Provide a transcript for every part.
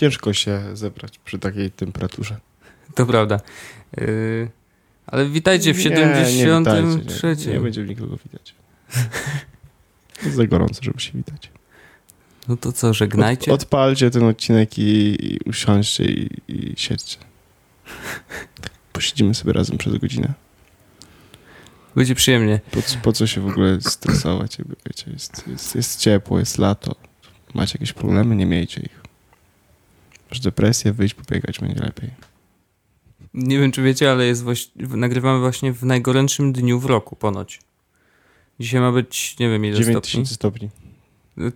Ciężko się zebrać przy takiej temperaturze. To prawda. Yy, ale witajcie w Nie, 73. Nie, nie, nie będzie nikogo widać. Jest za gorąco, żeby się widać. No to co, żegnajcie? Od, odpalcie ten odcinek i, i usiądźcie i, i siedźcie. Posiedzimy sobie razem przez godzinę. Będzie przyjemnie. Po, co- po co się w ogóle stresować? Wiecie, jest, jest, jest ciepło, jest lato. Macie jakieś problemy? Nie miejcie ich. Masz depresję, wyjść, pobiegać, będzie lepiej. Nie wiem, czy wiecie, ale jest właś... nagrywamy właśnie w najgorętszym dniu w roku ponoć. Dzisiaj ma być, nie wiem ile stopni. 9000 stopni.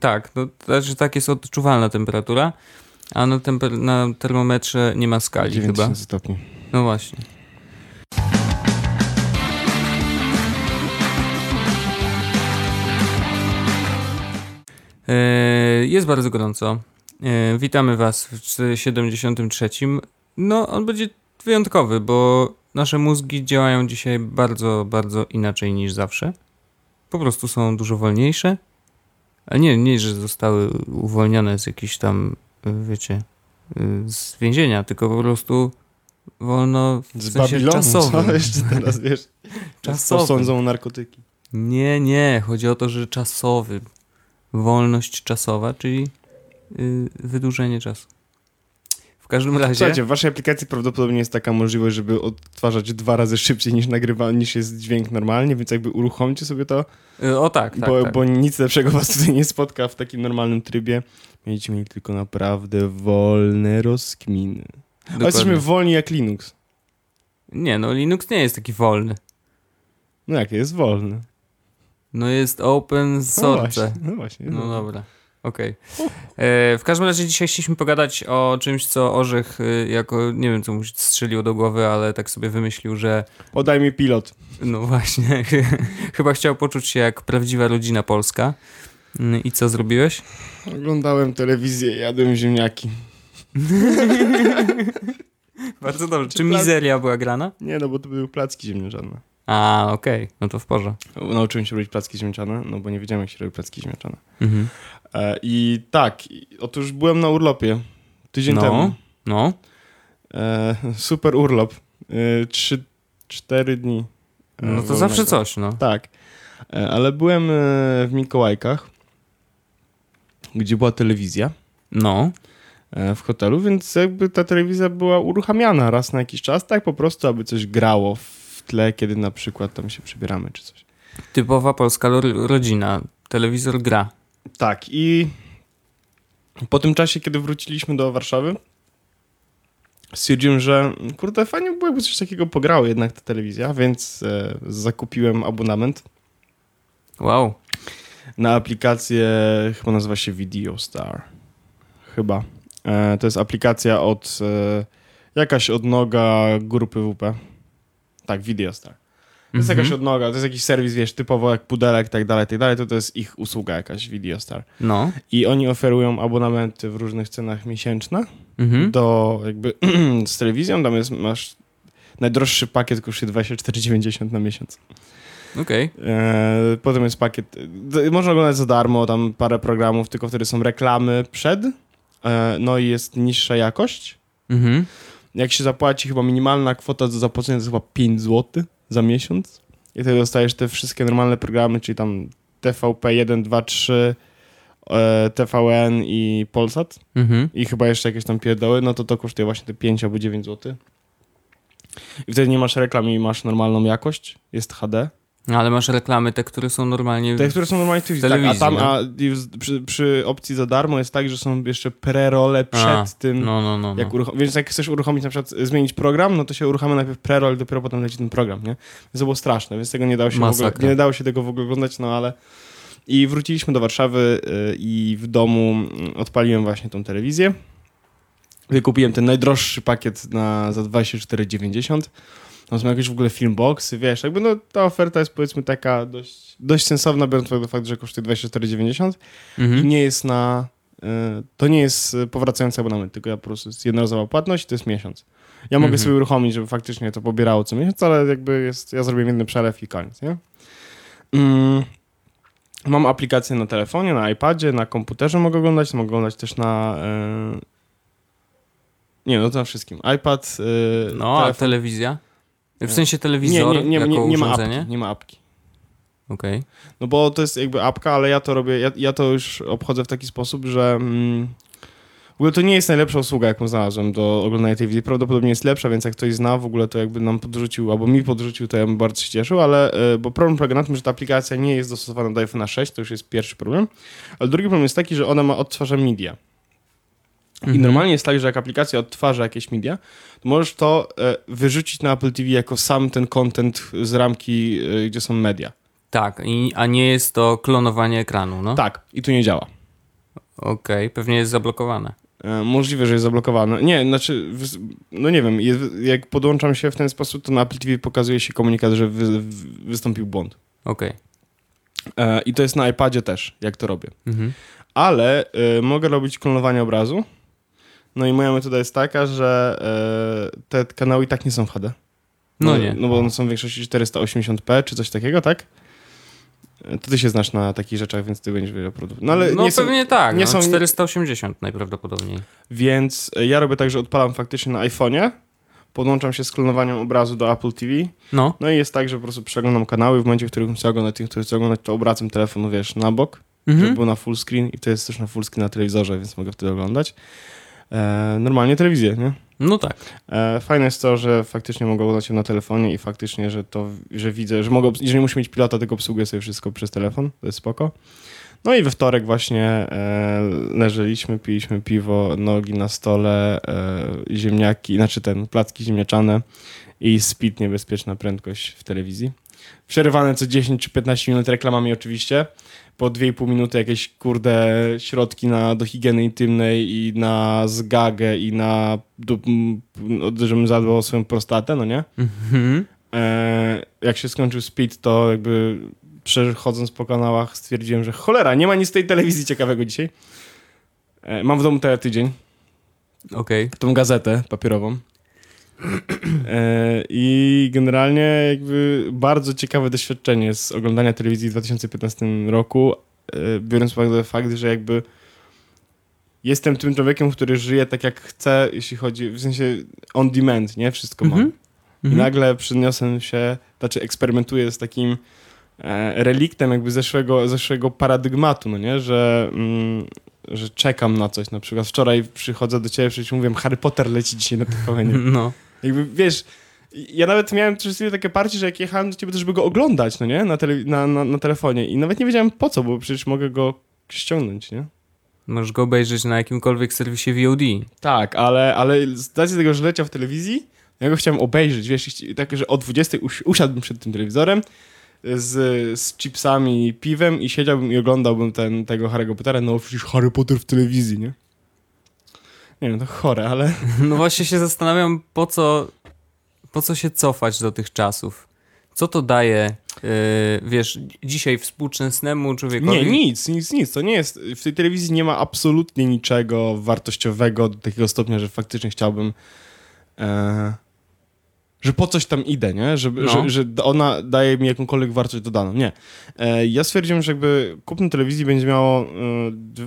Tak, no, znaczy tak jest odczuwalna temperatura, a na, temper- na termometrze nie ma skali chyba. 9000 stopni. No właśnie. E, Jest bardzo gorąco. E, Witamy Was w 73. No, on będzie wyjątkowy, bo nasze mózgi działają dzisiaj bardzo, bardzo inaczej niż zawsze. Po prostu są dużo wolniejsze. A nie, nie, że zostały uwolnione z jakichś tam, y, wiecie, y, z więzienia, tylko po prostu wolno w Z sensie Babilonu, czasowym. co? Jeszcze teraz, wiesz, Czasowym. posądzą narkotyki. Nie, nie, chodzi o to, że czasowy. Wolność czasowa, czyli wydłużenie czasu. W każdym razie. Słuchajcie, w waszej aplikacji prawdopodobnie jest taka możliwość, żeby odtwarzać dwa razy szybciej niż nagrywa, niż jest dźwięk normalnie, więc jakby uruchomcie sobie to, Y, O tak, tak. bo, tak. bo nic lepszego was tutaj nie spotka w takim normalnym trybie. Będziecie mieli tylko naprawdę wolne rozkminy. Ale Dokładnie. jesteśmy wolni jak Linux. Nie, no Linux nie jest taki wolny. No jak jest wolny? No jest open No source. właśnie. No właśnie. No dobra. Okej. E, W każdym razie dzisiaj chcieliśmy pogadać o czymś, co Orzech y, jako, nie wiem co mu strzeliło do głowy, ale tak sobie wymyślił, że Podaj mi pilot. no właśnie, chyba chciał poczuć się jak prawdziwa rodzina polska. Mm, I co zrobiłeś? Oglądałem telewizję, jadłem ziemniaki. Bardzo dobrze. Czy Czy mizeria była grana? Nie, no bo to były placki ziemniaczane. A, okej, no to w porze. Nauczyłem się robić placki ziemniaczane, no bo nie wiedziałem jak się robi placki ziemniaczane. Mhm. E, I tak, otóż byłem na urlopie tydzień No. temu. No, E, super urlop. E, trzy, cztery dni. no to wolnego. zawsze coś, no. Tak. Ale byłem w Mikołajkach, gdzie była telewizja No, w hotelu, więc jakby ta telewizja była uruchamiana raz na jakiś czas, tak po prostu, aby coś grało w tle, kiedy na przykład tam się przebieramy czy coś. typowa polska ro- rodzina. Telewizor gra. Tak, i po tym czasie, kiedy wróciliśmy do Warszawy, stwierdziłem, że kurde, fajnie by było, jakby coś takiego pograło jednak ta telewizja, więc e, zakupiłem abonament Wow. na aplikację, chyba nazywa się Video Star. Chyba. E, to jest aplikacja od e, jakaś odnoga grupy WP. Tak, Video Star. To jest Mhm. jakaś odnoga, to jest jakiś serwis, wiesz, typowo jak Pudelek tak dalej, tak dalej, to to jest ich usługa jakaś, Video Star. No. I oni oferują abonamenty w różnych cenach miesięczne Mhm. do jakby z telewizją. Tam jest, masz najdroższy pakiet kosztuje 24,90 na miesiąc. Okej. E, potem jest pakiet, można oglądać za darmo, tam parę programów, tylko wtedy są reklamy przed, e, no i jest niższa jakość. Mhm. Jak się zapłaci, chyba minimalna kwota do zapłacenia to jest chyba 5 zł za miesiąc. I wtedy dostajesz te wszystkie normalne programy, czyli tam TVP 1, 2, 3, e, TVN i Polsat Mhm. i chyba jeszcze jakieś tam pierdoły, no to to kosztuje właśnie te 5 albo 9 zł. I wtedy nie masz reklam i masz normalną jakość, jest HD. No, Ale masz reklamy, te, które są normalnie. Te, które są normalnie w telewizji, tak, a tam no. a, przy, przy opcji za darmo jest tak, że są jeszcze prerole przed A, tym, No, no, no. no. jak uruchom- więc jak chcesz uruchomić na przykład, zmienić program, no to się uruchamia najpierw prerol, dopiero potem leci ten program, nie? Więc to było straszne, więc tego nie dało się w ogóle, nie dało się tego w ogóle oglądać, no ale i wróciliśmy do Warszawy y, i w domu y, odpaliłem właśnie tą telewizję. Wykupiłem ten najdroższy pakiet na, za 24,90. Tam są jakieś w ogóle filmboxy, wiesz, jakby no ta oferta jest powiedzmy taka dość, dość sensowna, biorąc pod uwagę fakt, że kosztuje 24,90 i Mhm. nie jest na. y, To nie jest y, powracający abonament, tylko ja po prostu jest jednorazowa płatność i to jest miesiąc. Ja mogę Mhm. sobie uruchomić, żeby faktycznie to pobierało co miesiąc, ale jakby jest, ja zrobiłem jeden przelew i koniec, nie? Mm. Mam aplikację na telefonie, na iPadzie, na komputerze mogę oglądać, mogę oglądać też na, y, Nie, no to na wszystkim. iPad, yy, No, a telefon. telewizja? W Nie. sensie Nie, telewizor nie, nie, jako nie, nie ma urządzenie? apki. Nie ma apki. Okej. No bo to jest jakby apka, ale ja to robię, ja, ja to już obchodzę w taki sposób, że mm, w ogóle to nie jest najlepsza usługa, jaką znalazłem do oglądania tej telewizji. Prawdopodobnie jest lepsza, więc jak ktoś zna, w ogóle to jakby nam podrzucił, albo mi podrzucił, to ja bym bardzo się cieszył, ale y, bo problem polega na tym, że ta aplikacja nie jest dostosowana do iPhone'a 6, to już jest pierwszy problem, ale drugi problem jest taki, że ona ma odtwarza media. I Mhm. normalnie jest tak, że jak aplikacja odtwarza jakieś media, to możesz to e, wyrzucić na Apple TV jako sam ten content z ramki, e, gdzie są media. Tak, i, a nie jest to klonowanie ekranu, no? Tak, i tu nie działa. Okej, pewnie jest zablokowane. E, Możliwe, że jest zablokowane. Nie, znaczy, no nie wiem, jak podłączam się w ten sposób, to na Apple TV pokazuje się komunikat, że wy, wy- wystąpił błąd. Okej. E, I to jest na iPadzie też, jak to robię. Mhm. Ale e, mogę robić klonowanie obrazu. No i moja metoda jest taka, że e, te kanały i tak nie są w HD. No nie. No bo one są w większości 480p czy coś takiego, tak? E, To ty się znasz na takich rzeczach, więc ty będziesz wiedział produkt. No ale no nie są, pewnie tak, nie no, są- 480 najprawdopodobniej. Więc e, ja robię tak, że odpalam faktycznie na iPhone'ie, podłączam się z klonowaniem obrazu do Apple TV, No, no i jest tak, że po prostu przeglądam kanały, w momencie, w którym chcę oglądać tych, które chcę oglądać, to obracam telefon, wiesz, na bok, żeby mhm. był na full screen i to jest też na full screen na telewizorze, więc mogę wtedy oglądać. E, normalnie telewizję, nie? no tak. E, fajne jest to, że faktycznie mogę oglądać ją na telefonie i faktycznie, że to, że widzę, że mogę, nie muszę mieć pilota, tylko obsługuję sobie wszystko przez telefon, to jest spoko. No i we wtorek właśnie e, leżeliśmy, piliśmy piwo, nogi na stole, e, ziemniaki, znaczy ten, placki ziemniaczane i speed niebezpieczna prędkość w telewizji. Przerywane co 10 czy 15 minut reklamami oczywiście. Po 2,5 minuty jakieś kurde środki na, do higieny intymnej i na zgagę i na, żebym zadbał o swoją prostatę, no nie? Mhm. E, jak się skończył speed, to jakby przechodząc po kanałach stwierdziłem, że cholera, nie ma nic z tej telewizji ciekawego dzisiaj. E, mam w domu teraz tydzień, Okej. tą gazetę papierową. E, I generalnie jakby bardzo ciekawe doświadczenie z oglądania telewizji w 2015 roku, e, biorąc pod uwagę fakt, że jakby jestem tym człowiekiem, który żyje tak jak chce, jeśli chodzi, w sensie on demand, nie? Wszystko mam. Mhm. I Mhm. nagle przyniosłem się, znaczy eksperymentuję z takim e, reliktem jakby zeszłego, zeszłego paradygmatu, no nie? Że, mm, że czekam na coś. Na przykład wczoraj przychodzę do ciebie, przecież mówiłem, Harry Potter leci dzisiaj na TVN. No. Jakby, wiesz, ja nawet miałem przez chwilę takie parcie, że jak jechałem do ciebie, to żeby go oglądać, no nie? Na, tele, na, na, na telefonie. I nawet nie wiedziałem po co, bo przecież mogę go ściągnąć, nie? Możesz go obejrzeć na jakimkolwiek serwisie VOD. Tak, ale, ale z racji tego, że leciał w telewizji, ja go chciałem obejrzeć, wiesz, tak, że o 20 usi- usiadłbym przed tym telewizorem z, z chipsami i piwem i siedziałbym i oglądałbym ten, tego Harry'ego Pottera, no przecież Harry Potter w telewizji, nie? Nie wiem, to chore, ale... No właśnie się zastanawiam, po co, po co się cofać do tych czasów? Co to daje, yy, wiesz, dzisiaj współczesnemu człowiekowi? Nie, nic, nic, nic. To nie jest. W tej telewizji nie ma absolutnie niczego wartościowego do takiego stopnia, że faktycznie chciałbym. E, że po coś tam idę, nie? Że, No. że, że ona daje mi jakąkolwiek wartość dodaną. Nie. E, ja stwierdziłem, że jakby kupno telewizji będzie miało. E,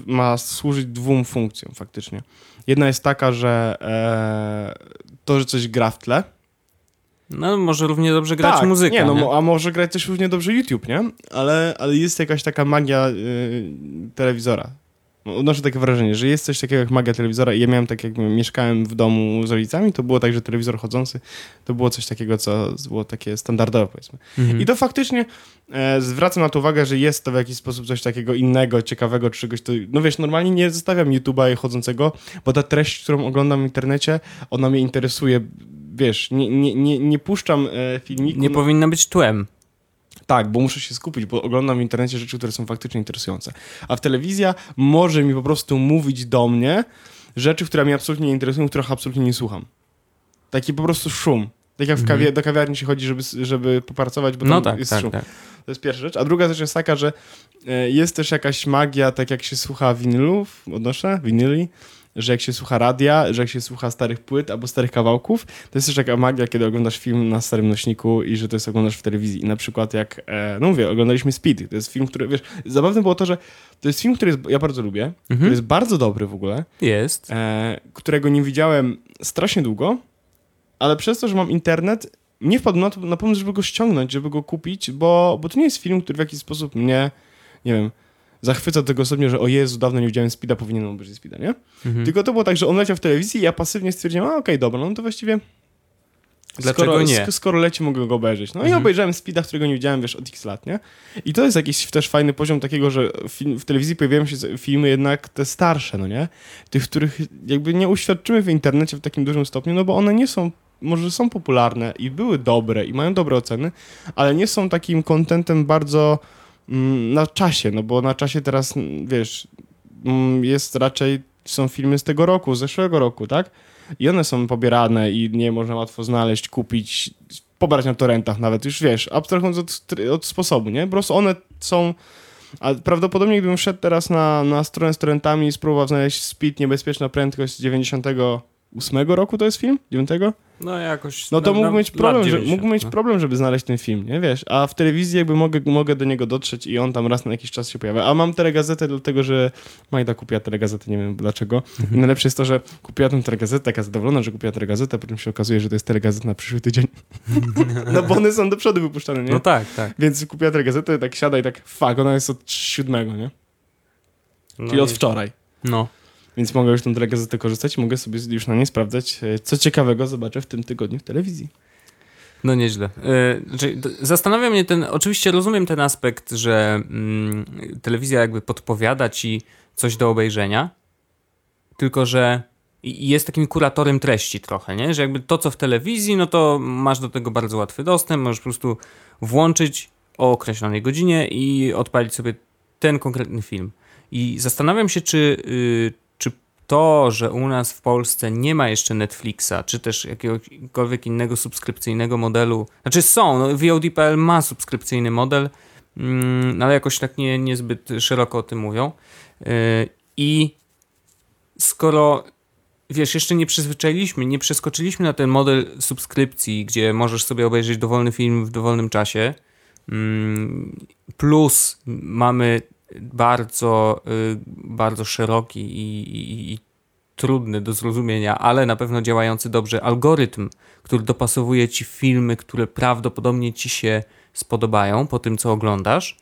ma służyć dwóm funkcjom faktycznie. Jedna jest taka, że e, to, że coś gra w tle. No może równie dobrze grać tak, muzykę, Nie, no, nie? a może grać też równie dobrze YouTube, nie? Ale, ale jest jakaś taka magia y, telewizora. No, Odnoszę takie wrażenie, że jest coś takiego jak magia telewizora i ja miałem tak, jak mieszkałem w domu z rodzicami, to było tak, że telewizor chodzący to było coś takiego, co było takie standardowe, powiedzmy. Mhm. I to faktycznie e, zwracam na to uwagę, że jest to w jakiś sposób coś takiego innego, ciekawego, czy czegoś, to, no wiesz, normalnie nie zostawiam YouTube'a chodzącego, bo ta treść, którą oglądam w internecie, ona mnie interesuje, wiesz, nie, nie, nie, nie puszczam e, filmiku. Nie na- powinna być tłem. Tak, bo muszę się skupić, bo oglądam w internecie rzeczy, które są faktycznie interesujące. A w telewizja może mi po prostu mówić do mnie rzeczy, które mnie absolutnie nie interesują, których absolutnie nie słucham. Taki po prostu szum. Tak jak w kawie- do kawiarni się chodzi, żeby, żeby popracować, bo Mhm. No tak, jest tak, szum. tak. To jest pierwsza rzecz. A druga rzecz jest taka, że e, jest też jakaś magia, tak jak się słucha winylów, odnoszę, winyli, że jak się słucha radia, że jak się słucha starych płyt albo starych kawałków, to jest też taka magia, kiedy oglądasz film na starym nośniku i że to jest oglądasz w telewizji. I na przykład jak, e, no mówię, oglądaliśmy Speed. To jest film, który, wiesz, zabawne było to, że to jest film, który jest, ja bardzo lubię, Mhm. który jest bardzo dobry w ogóle, Jest. e, którego nie widziałem strasznie długo, ale przez to, że mam internet, nie wpadłem na, to, na pomysł, żeby go ściągnąć, żeby go kupić, bo, bo to nie jest film, który w jakiś sposób mnie, nie wiem, zachwyca do tego stopnia, że o Jezu, dawno nie widziałem Speeda, powinienem obejrzeć Speeda, nie? Mhm. Tylko to było tak, że on leciał w telewizji i ja pasywnie stwierdziłem, a okej, dobra, no to właściwie Dlaczego skoro, nie? sk- Skoro leci, mogę go obejrzeć. No i Mhm. obejrzałem Speeda, którego nie widziałem, wiesz, od x lat, nie? I to jest jakiś też fajny poziom takiego, że film, w telewizji pojawiają się filmy jednak te starsze, no nie? Tych, których jakby nie uświadczymy w internecie w takim dużym stopniu, no bo one nie są, może są popularne i były dobre i mają dobre oceny, ale nie są takim kontentem bardzo na czasie, no bo na czasie teraz, mm, wiesz, mm, jest raczej, są filmy z tego roku, z zeszłego roku, tak? I one są pobierane i nie można łatwo znaleźć, kupić, pobrać na torrentach nawet, już wiesz, abstrahując od, od sposobu, nie? Po prostu one są... A prawdopodobnie gdybym wszedł teraz na, na stronę z torrentami i spróbował znaleźć Speed Niebezpieczna Prędkość z 98 roku to jest film? 9? No jakoś... No to na mieć problem, że, 90, mógłbym mieć no. problem, żeby znaleźć ten film, nie wiesz? A w telewizji jakby mogę, mogę do niego dotrzeć i on tam raz na jakiś czas się pojawia. A mam telegazetę dlatego, że Majda kupiła telegazetę, nie wiem dlaczego. Mhm. I najlepsze jest to, że kupiła tę telegazetę, taka zadowolona, że kupiła telegazetę, potem się okazuje, że to jest telegazeta na przyszły tydzień. no bo one są do przodu wypuszczane, nie? No tak, tak. Więc kupiła telegazetę, tak siada i tak, fuck, ona jest od siódmego, nie? No, Czyli od wczoraj. no. Więc mogę już tą telegazetę korzystać i mogę sobie już na nie sprawdzać, e, co ciekawego zobaczę w tym tygodniu w telewizji. No nieźle. Yy, znaczy, zastanawia mnie ten, oczywiście rozumiem ten aspekt, że mm, telewizja jakby podpowiada ci coś do obejrzenia, tylko że jest takim kuratorem treści trochę, nie? Że jakby to, co w telewizji, no to masz do tego bardzo łatwy dostęp, możesz po prostu włączyć o określonej godzinie i odpalić sobie ten konkretny film. I zastanawiam się, czy, yy, to, że u nas w Polsce nie ma jeszcze Netflixa, czy też jakiegokolwiek innego subskrypcyjnego modelu, znaczy są, no VOD.pl ma subskrypcyjny model, mm, ale jakoś tak nie, niezbyt szeroko o tym mówią. Yy, I skoro wiesz, jeszcze nie przyzwyczailiśmy, nie przeskoczyliśmy na ten model subskrypcji, gdzie możesz sobie obejrzeć dowolny film w dowolnym czasie, mm, plus mamy bardzo, y, bardzo szeroki i, i, i trudny do zrozumienia, ale na pewno działający dobrze algorytm, który dopasowuje ci filmy, które prawdopodobnie ci się spodobają po tym, co oglądasz,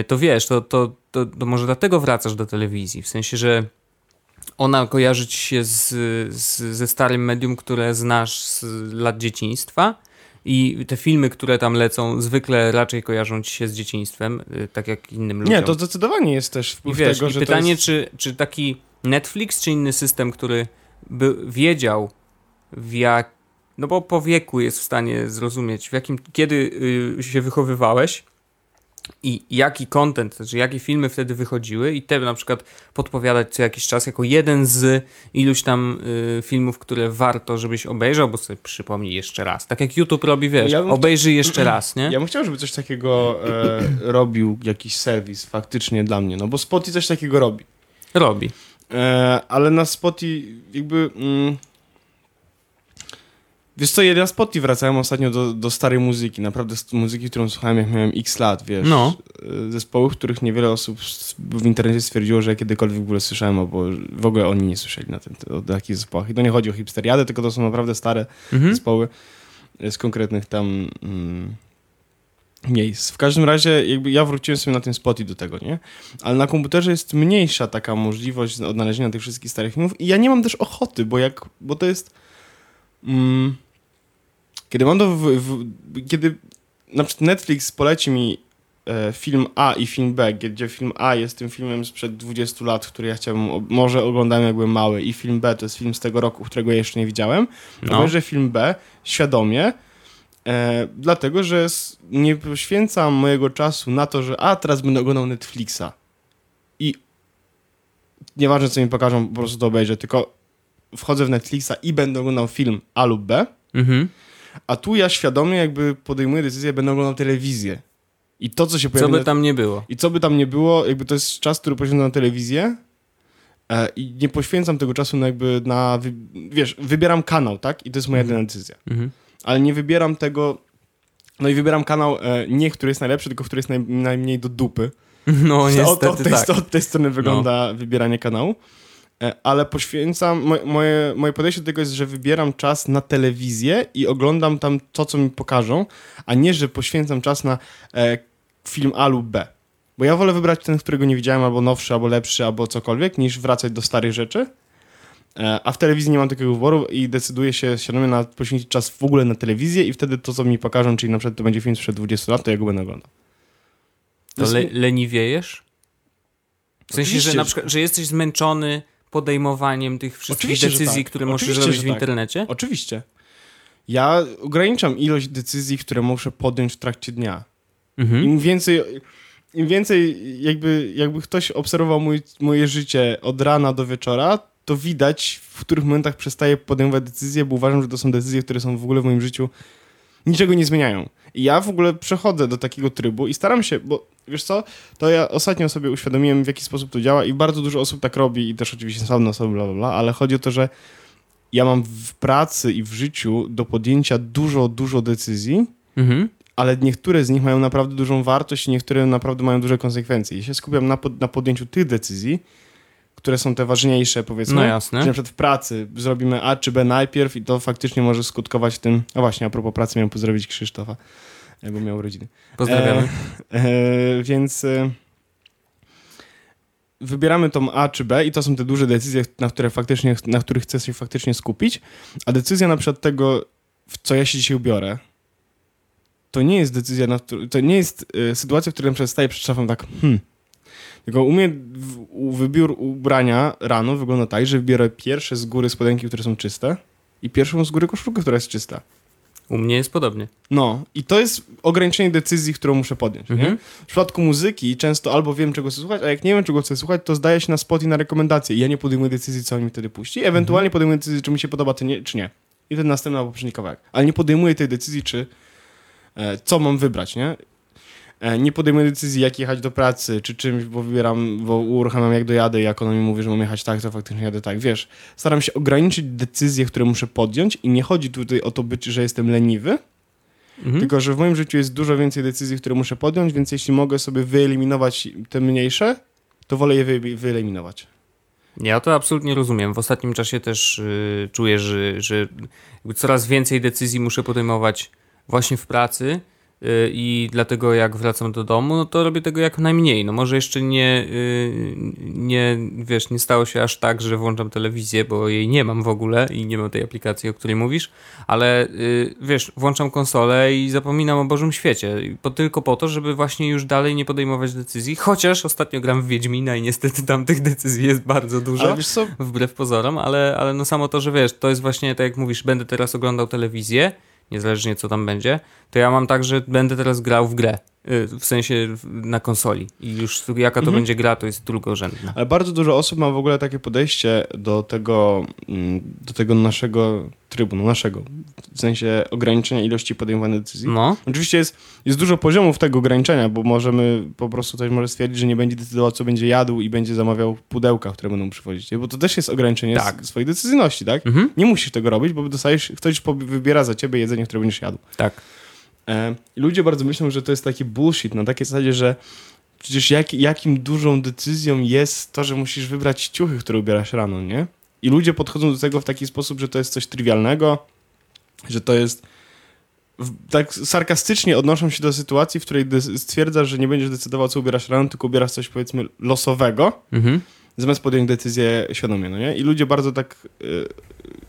y, to wiesz, to, to, to, to może dlatego wracasz do telewizji, w sensie, że ona kojarzy ci się z, z, ze starym medium, które znasz z lat dzieciństwa i te filmy, które tam lecą, zwykle raczej kojarzą ci się z dzieciństwem, y, tak jak innym ludziom. Nie, to zdecydowanie jest też I wpływ wiesz, tego, i że pytanie, jest... czy, czy taki Netflix, czy inny system, który by wiedział w jak, no bo po wieku jest w stanie zrozumieć, w jakim, kiedy y, się wychowywałeś i jaki content, znaczy jakie filmy wtedy wychodziły i te na przykład podpowiadać co jakiś czas jako jeden z iluś tam y, filmów, które warto, żebyś obejrzał, bo sobie przypomnij jeszcze raz. Tak jak YouTube robi, wiesz, Ja obejrzyj jeszcze raz, nie? Ja bym chciał, żeby coś takiego e, robił jakiś serwis faktycznie dla mnie, no bo Spotify coś takiego robi. Robi. E, ale na Spotify jakby... Mm, wiesz co, ja na Spotify wracałem ostatnio do, do starej muzyki, naprawdę muzyki, którą słuchałem jak miałem x lat, wiesz. No. E, Zespołów, których niewiele osób w internecie stwierdziło, że ja kiedykolwiek w ogóle słyszałem, albo w ogóle oni nie słyszeli na tym, o takich zespołach. I to nie chodzi o hipsteriadę, tylko to są naprawdę stare Mhm. zespoły e, z konkretnych tam mm, miejsc. W każdym razie jakby ja wróciłem sobie na tym spoty do tego, nie? Ale na komputerze jest mniejsza taka możliwość odnalezienia tych wszystkich starych filmów i ja nie mam też ochoty, bo jak, bo to jest mm, kiedy mam to w, w, kiedy na przykład Netflix poleci mi e, film A i film B, gdzie film A jest tym filmem sprzed 20 lat, który ja chciałbym, może oglądałem jak byłem mały i film B to jest film z tego roku, którego ja jeszcze nie widziałem, No. obejrzę film B świadomie, e, dlatego że nie poświęcam mojego czasu na to, że a teraz będę oglądał Netflixa i nieważne co mi pokażą, po prostu to obejrzę, tylko wchodzę w Netflixa i będę oglądał film A lub B, Mhm. A tu ja świadomie jakby podejmuję decyzję, będę oglądał telewizję. I to, co się pojawi Co by tam nie było. i co by tam nie było, jakby to jest czas, który poświęcam na telewizję. e, i nie poświęcam tego czasu na jakby na, wiesz, wybieram kanał, tak? I to jest moja Mhm. jedyna decyzja. Mhm. Ale nie wybieram tego, no i wybieram kanał e, nie, który jest najlepszy, tylko który jest naj, najmniej do dupy. No od, niestety od, tej, tak. od tej strony wygląda wybieranie kanału. E, Ale poświęcam, moje, moje, podejście do tego jest, że wybieram czas na telewizję i oglądam tam to, co mi pokażą, a nie, że poświęcam czas na e, film A lub B. Bo ja wolę wybrać ten, którego nie widziałem, albo nowszy, albo lepszy, albo cokolwiek, niż wracać do starych rzeczy. E, A w telewizji nie mam takiego wyboru i decyduję się świadomie na poświęcić czas w ogóle na telewizję i wtedy to, co mi pokażą, czyli na przykład to będzie film sprzed 20 lat, to ja go będę oglądał. To le, leniwiejesz? W sensie, Oczywiście, że na przykład, że jesteś zmęczony podejmowaniem tych wszystkich Oczywiście, decyzji, tak. które Oczywiście, zrobić że w tak. internecie? Oczywiście. Ja ograniczam ilość decyzji, które muszę podjąć w trakcie dnia. Mhm. Im więcej, im więcej jakby, jakby ktoś obserwował mój, moje życie od rana do wieczora, to widać, w których momentach przestaję podejmować decyzje, bo uważam, że to są decyzje, które są w ogóle w moim życiu niczego nie zmieniają. I ja w ogóle przechodzę do takiego trybu i staram się, bo wiesz co, to ja ostatnio sobie uświadomiłem, w jaki sposób to działa i bardzo dużo osób tak robi i też oczywiście same osoby, bla, bla, bla, ale chodzi o to, że ja mam w pracy i w życiu do podjęcia dużo, dużo decyzji, Mhm. ale niektóre z nich mają naprawdę dużą wartość i niektóre naprawdę mają duże konsekwencje. I się skupiam na, pod, na podjęciu tych decyzji, które są te ważniejsze, powiedzmy. No jasne. na przykład w pracy zrobimy A czy B najpierw i to faktycznie może skutkować tym. A właśnie, a propos pracy miałem pozdrowić Krzysztofa, bo miał urodziny. Pozdrawiamy. E, więc e, wybieramy tą A czy B i to są te duże decyzje, na, które faktycznie, na których chcę się faktycznie skupić. A decyzja na przykład tego, w co ja się dzisiaj ubiorę, to nie jest decyzja, na, to nie jest e, sytuacja, w której na przykład staję przed szafą tak, hmm. Tylko u mnie wybór ubrania rano wygląda tak, że wybiorę pierwsze z góry spodenki, które są czyste i pierwszą z góry koszulkę, która jest czysta. U mnie jest podobnie. No, i to jest ograniczenie decyzji, którą muszę podjąć. Nie? Mhm. W przypadku muzyki często albo wiem, czego chcę słuchać, a jak nie wiem, czego chcę słuchać, to zdaję się na spot i na rekomendacje. I ja nie podejmuję decyzji, co on mi wtedy puści. Ewentualnie podejmuję decyzję, czy mi się podoba, czy nie. Czy nie. I wtedy następny albo poprzedni kawałek. Ale nie podejmuję tej decyzji, czy e, co mam wybrać, nie? E, nie podejmuję decyzji, jak jechać do pracy, czy czymś, bo wybieram, bo uruchamiam, jak dojadę i jak ona mi mówi, że mam jechać tak, to faktycznie jadę tak. Wiesz, staram się ograniczyć decyzje, które muszę podjąć i nie chodzi tutaj o to być, że jestem leniwy, Mhm. tylko, że w moim życiu jest dużo więcej decyzji, które muszę podjąć, więc jeśli mogę sobie wyeliminować te mniejsze, to wolę je wy, wyeliminować. Ja to absolutnie rozumiem. W ostatnim czasie też y, czuję, że, że coraz więcej decyzji muszę podejmować właśnie w pracy i dlatego jak wracam do domu, no to robię tego jak najmniej. No może jeszcze nie, y, nie, wiesz, nie stało się aż tak, że włączam telewizję, bo jej nie mam w ogóle i nie mam tej aplikacji, o której mówisz, ale y, wiesz, włączam konsolę i zapominam o Bożym świecie. Po, tylko po to, żeby właśnie już dalej nie podejmować decyzji, chociaż ostatnio gram w Wiedźmina i niestety tam tych decyzji jest bardzo dużo wbrew pozorom, ale, ale no samo to, że wiesz, to jest właśnie tak jak mówisz, będę teraz oglądał telewizję, niezależnie co tam będzie, to ja mam tak, że będę teraz grał w grę, y, w sensie na konsoli i już jaka to Mhm. będzie gra, to jest drugorzędna. ale bardzo dużo osób ma w ogóle takie podejście do tego, mm, do tego naszego trybu, naszego, w sensie ograniczenia ilości podejmowanych decyzji. No, Oczywiście jest, jest dużo poziomów tego ograniczenia, bo możemy po prostu ktoś może stwierdzić, że nie będzie decydował, co będzie jadł i będzie zamawiał pudełka, które będą przychodzić. nie? Bo to też jest ograniczenie Tak. swojej decyzyjności, tak? mhm. Nie musisz tego robić, bo dostajesz, ktoś wybiera za ciebie jedzenie, które będziesz jadł. tak. E, i ludzie bardzo myślą, że to jest taki bullshit, na takiej zasadzie, że przecież jak, jakim dużą decyzją jest to, że musisz wybrać ciuchy, które ubierasz rano, nie? I ludzie podchodzą do tego w taki sposób, że to jest coś trywialnego, że to jest... Tak sarkastycznie odnoszą się do sytuacji, w której stwierdzasz, że nie będziesz decydował, co ubierasz rano, tylko ubierasz coś, powiedzmy, losowego, Mhm. zamiast podjąć decyzję świadomie, no nie? I ludzie bardzo tak... y,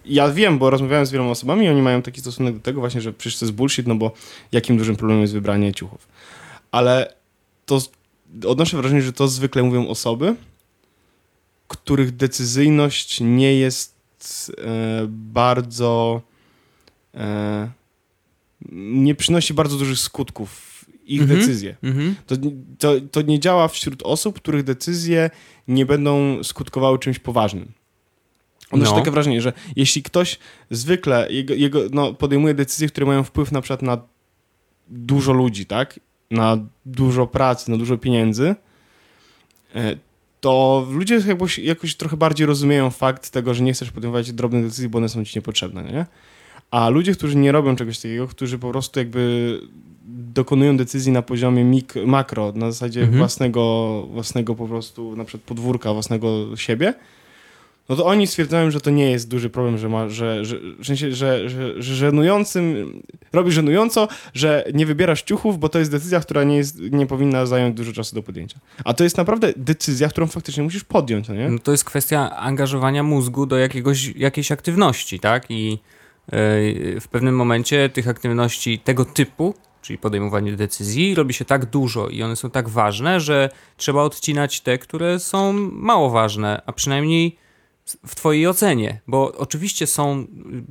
ja wiem, bo rozmawiałem z wieloma osobami i oni mają taki stosunek do tego właśnie, że przecież to jest bullshit, no bo jakim dużym problemem jest wybranie ciuchów. Ale to odnoszę wrażenie, że to zwykle mówią osoby, których decyzyjność nie jest e, bardzo... E, nie przynosi bardzo dużych skutków ich Mhm. decyzje. Mhm. To, to, to nie działa wśród osób, których decyzje nie będą skutkowały czymś poważnym. Odnoszę No. takie wrażenie, że jeśli ktoś zwykle jego, jego, no, podejmuje decyzje, które mają wpływ na przykład na dużo ludzi, tak? Na dużo pracy, na dużo pieniędzy, e, to ludzie jakoś, jakoś trochę bardziej rozumieją fakt tego, że nie chcesz podejmować drobnych decyzji, bo one są ci niepotrzebne, nie? A ludzie, którzy nie robią czegoś takiego, którzy po prostu jakby dokonują decyzji na poziomie mik- makro, na zasadzie Mhm. własnego, własnego po prostu, na przykład podwórka, własnego siebie, no to oni stwierdzają, że to nie jest duży problem, że ma, że, że, że, że, że żenującym, robi żenująco, że nie wybierasz ciuchów, bo to jest decyzja, która nie, jest, nie powinna zająć dużo czasu do podjęcia. A to jest naprawdę decyzja, którą faktycznie musisz podjąć, no nie? No to jest kwestia angażowania mózgu do jakiegoś, jakiejś aktywności, tak? I yy, w pewnym momencie tych aktywności tego typu, czyli podejmowanie decyzji, robi się tak dużo i one są tak ważne, że trzeba odcinać te, które są mało ważne, a przynajmniej w twojej ocenie, bo oczywiście są,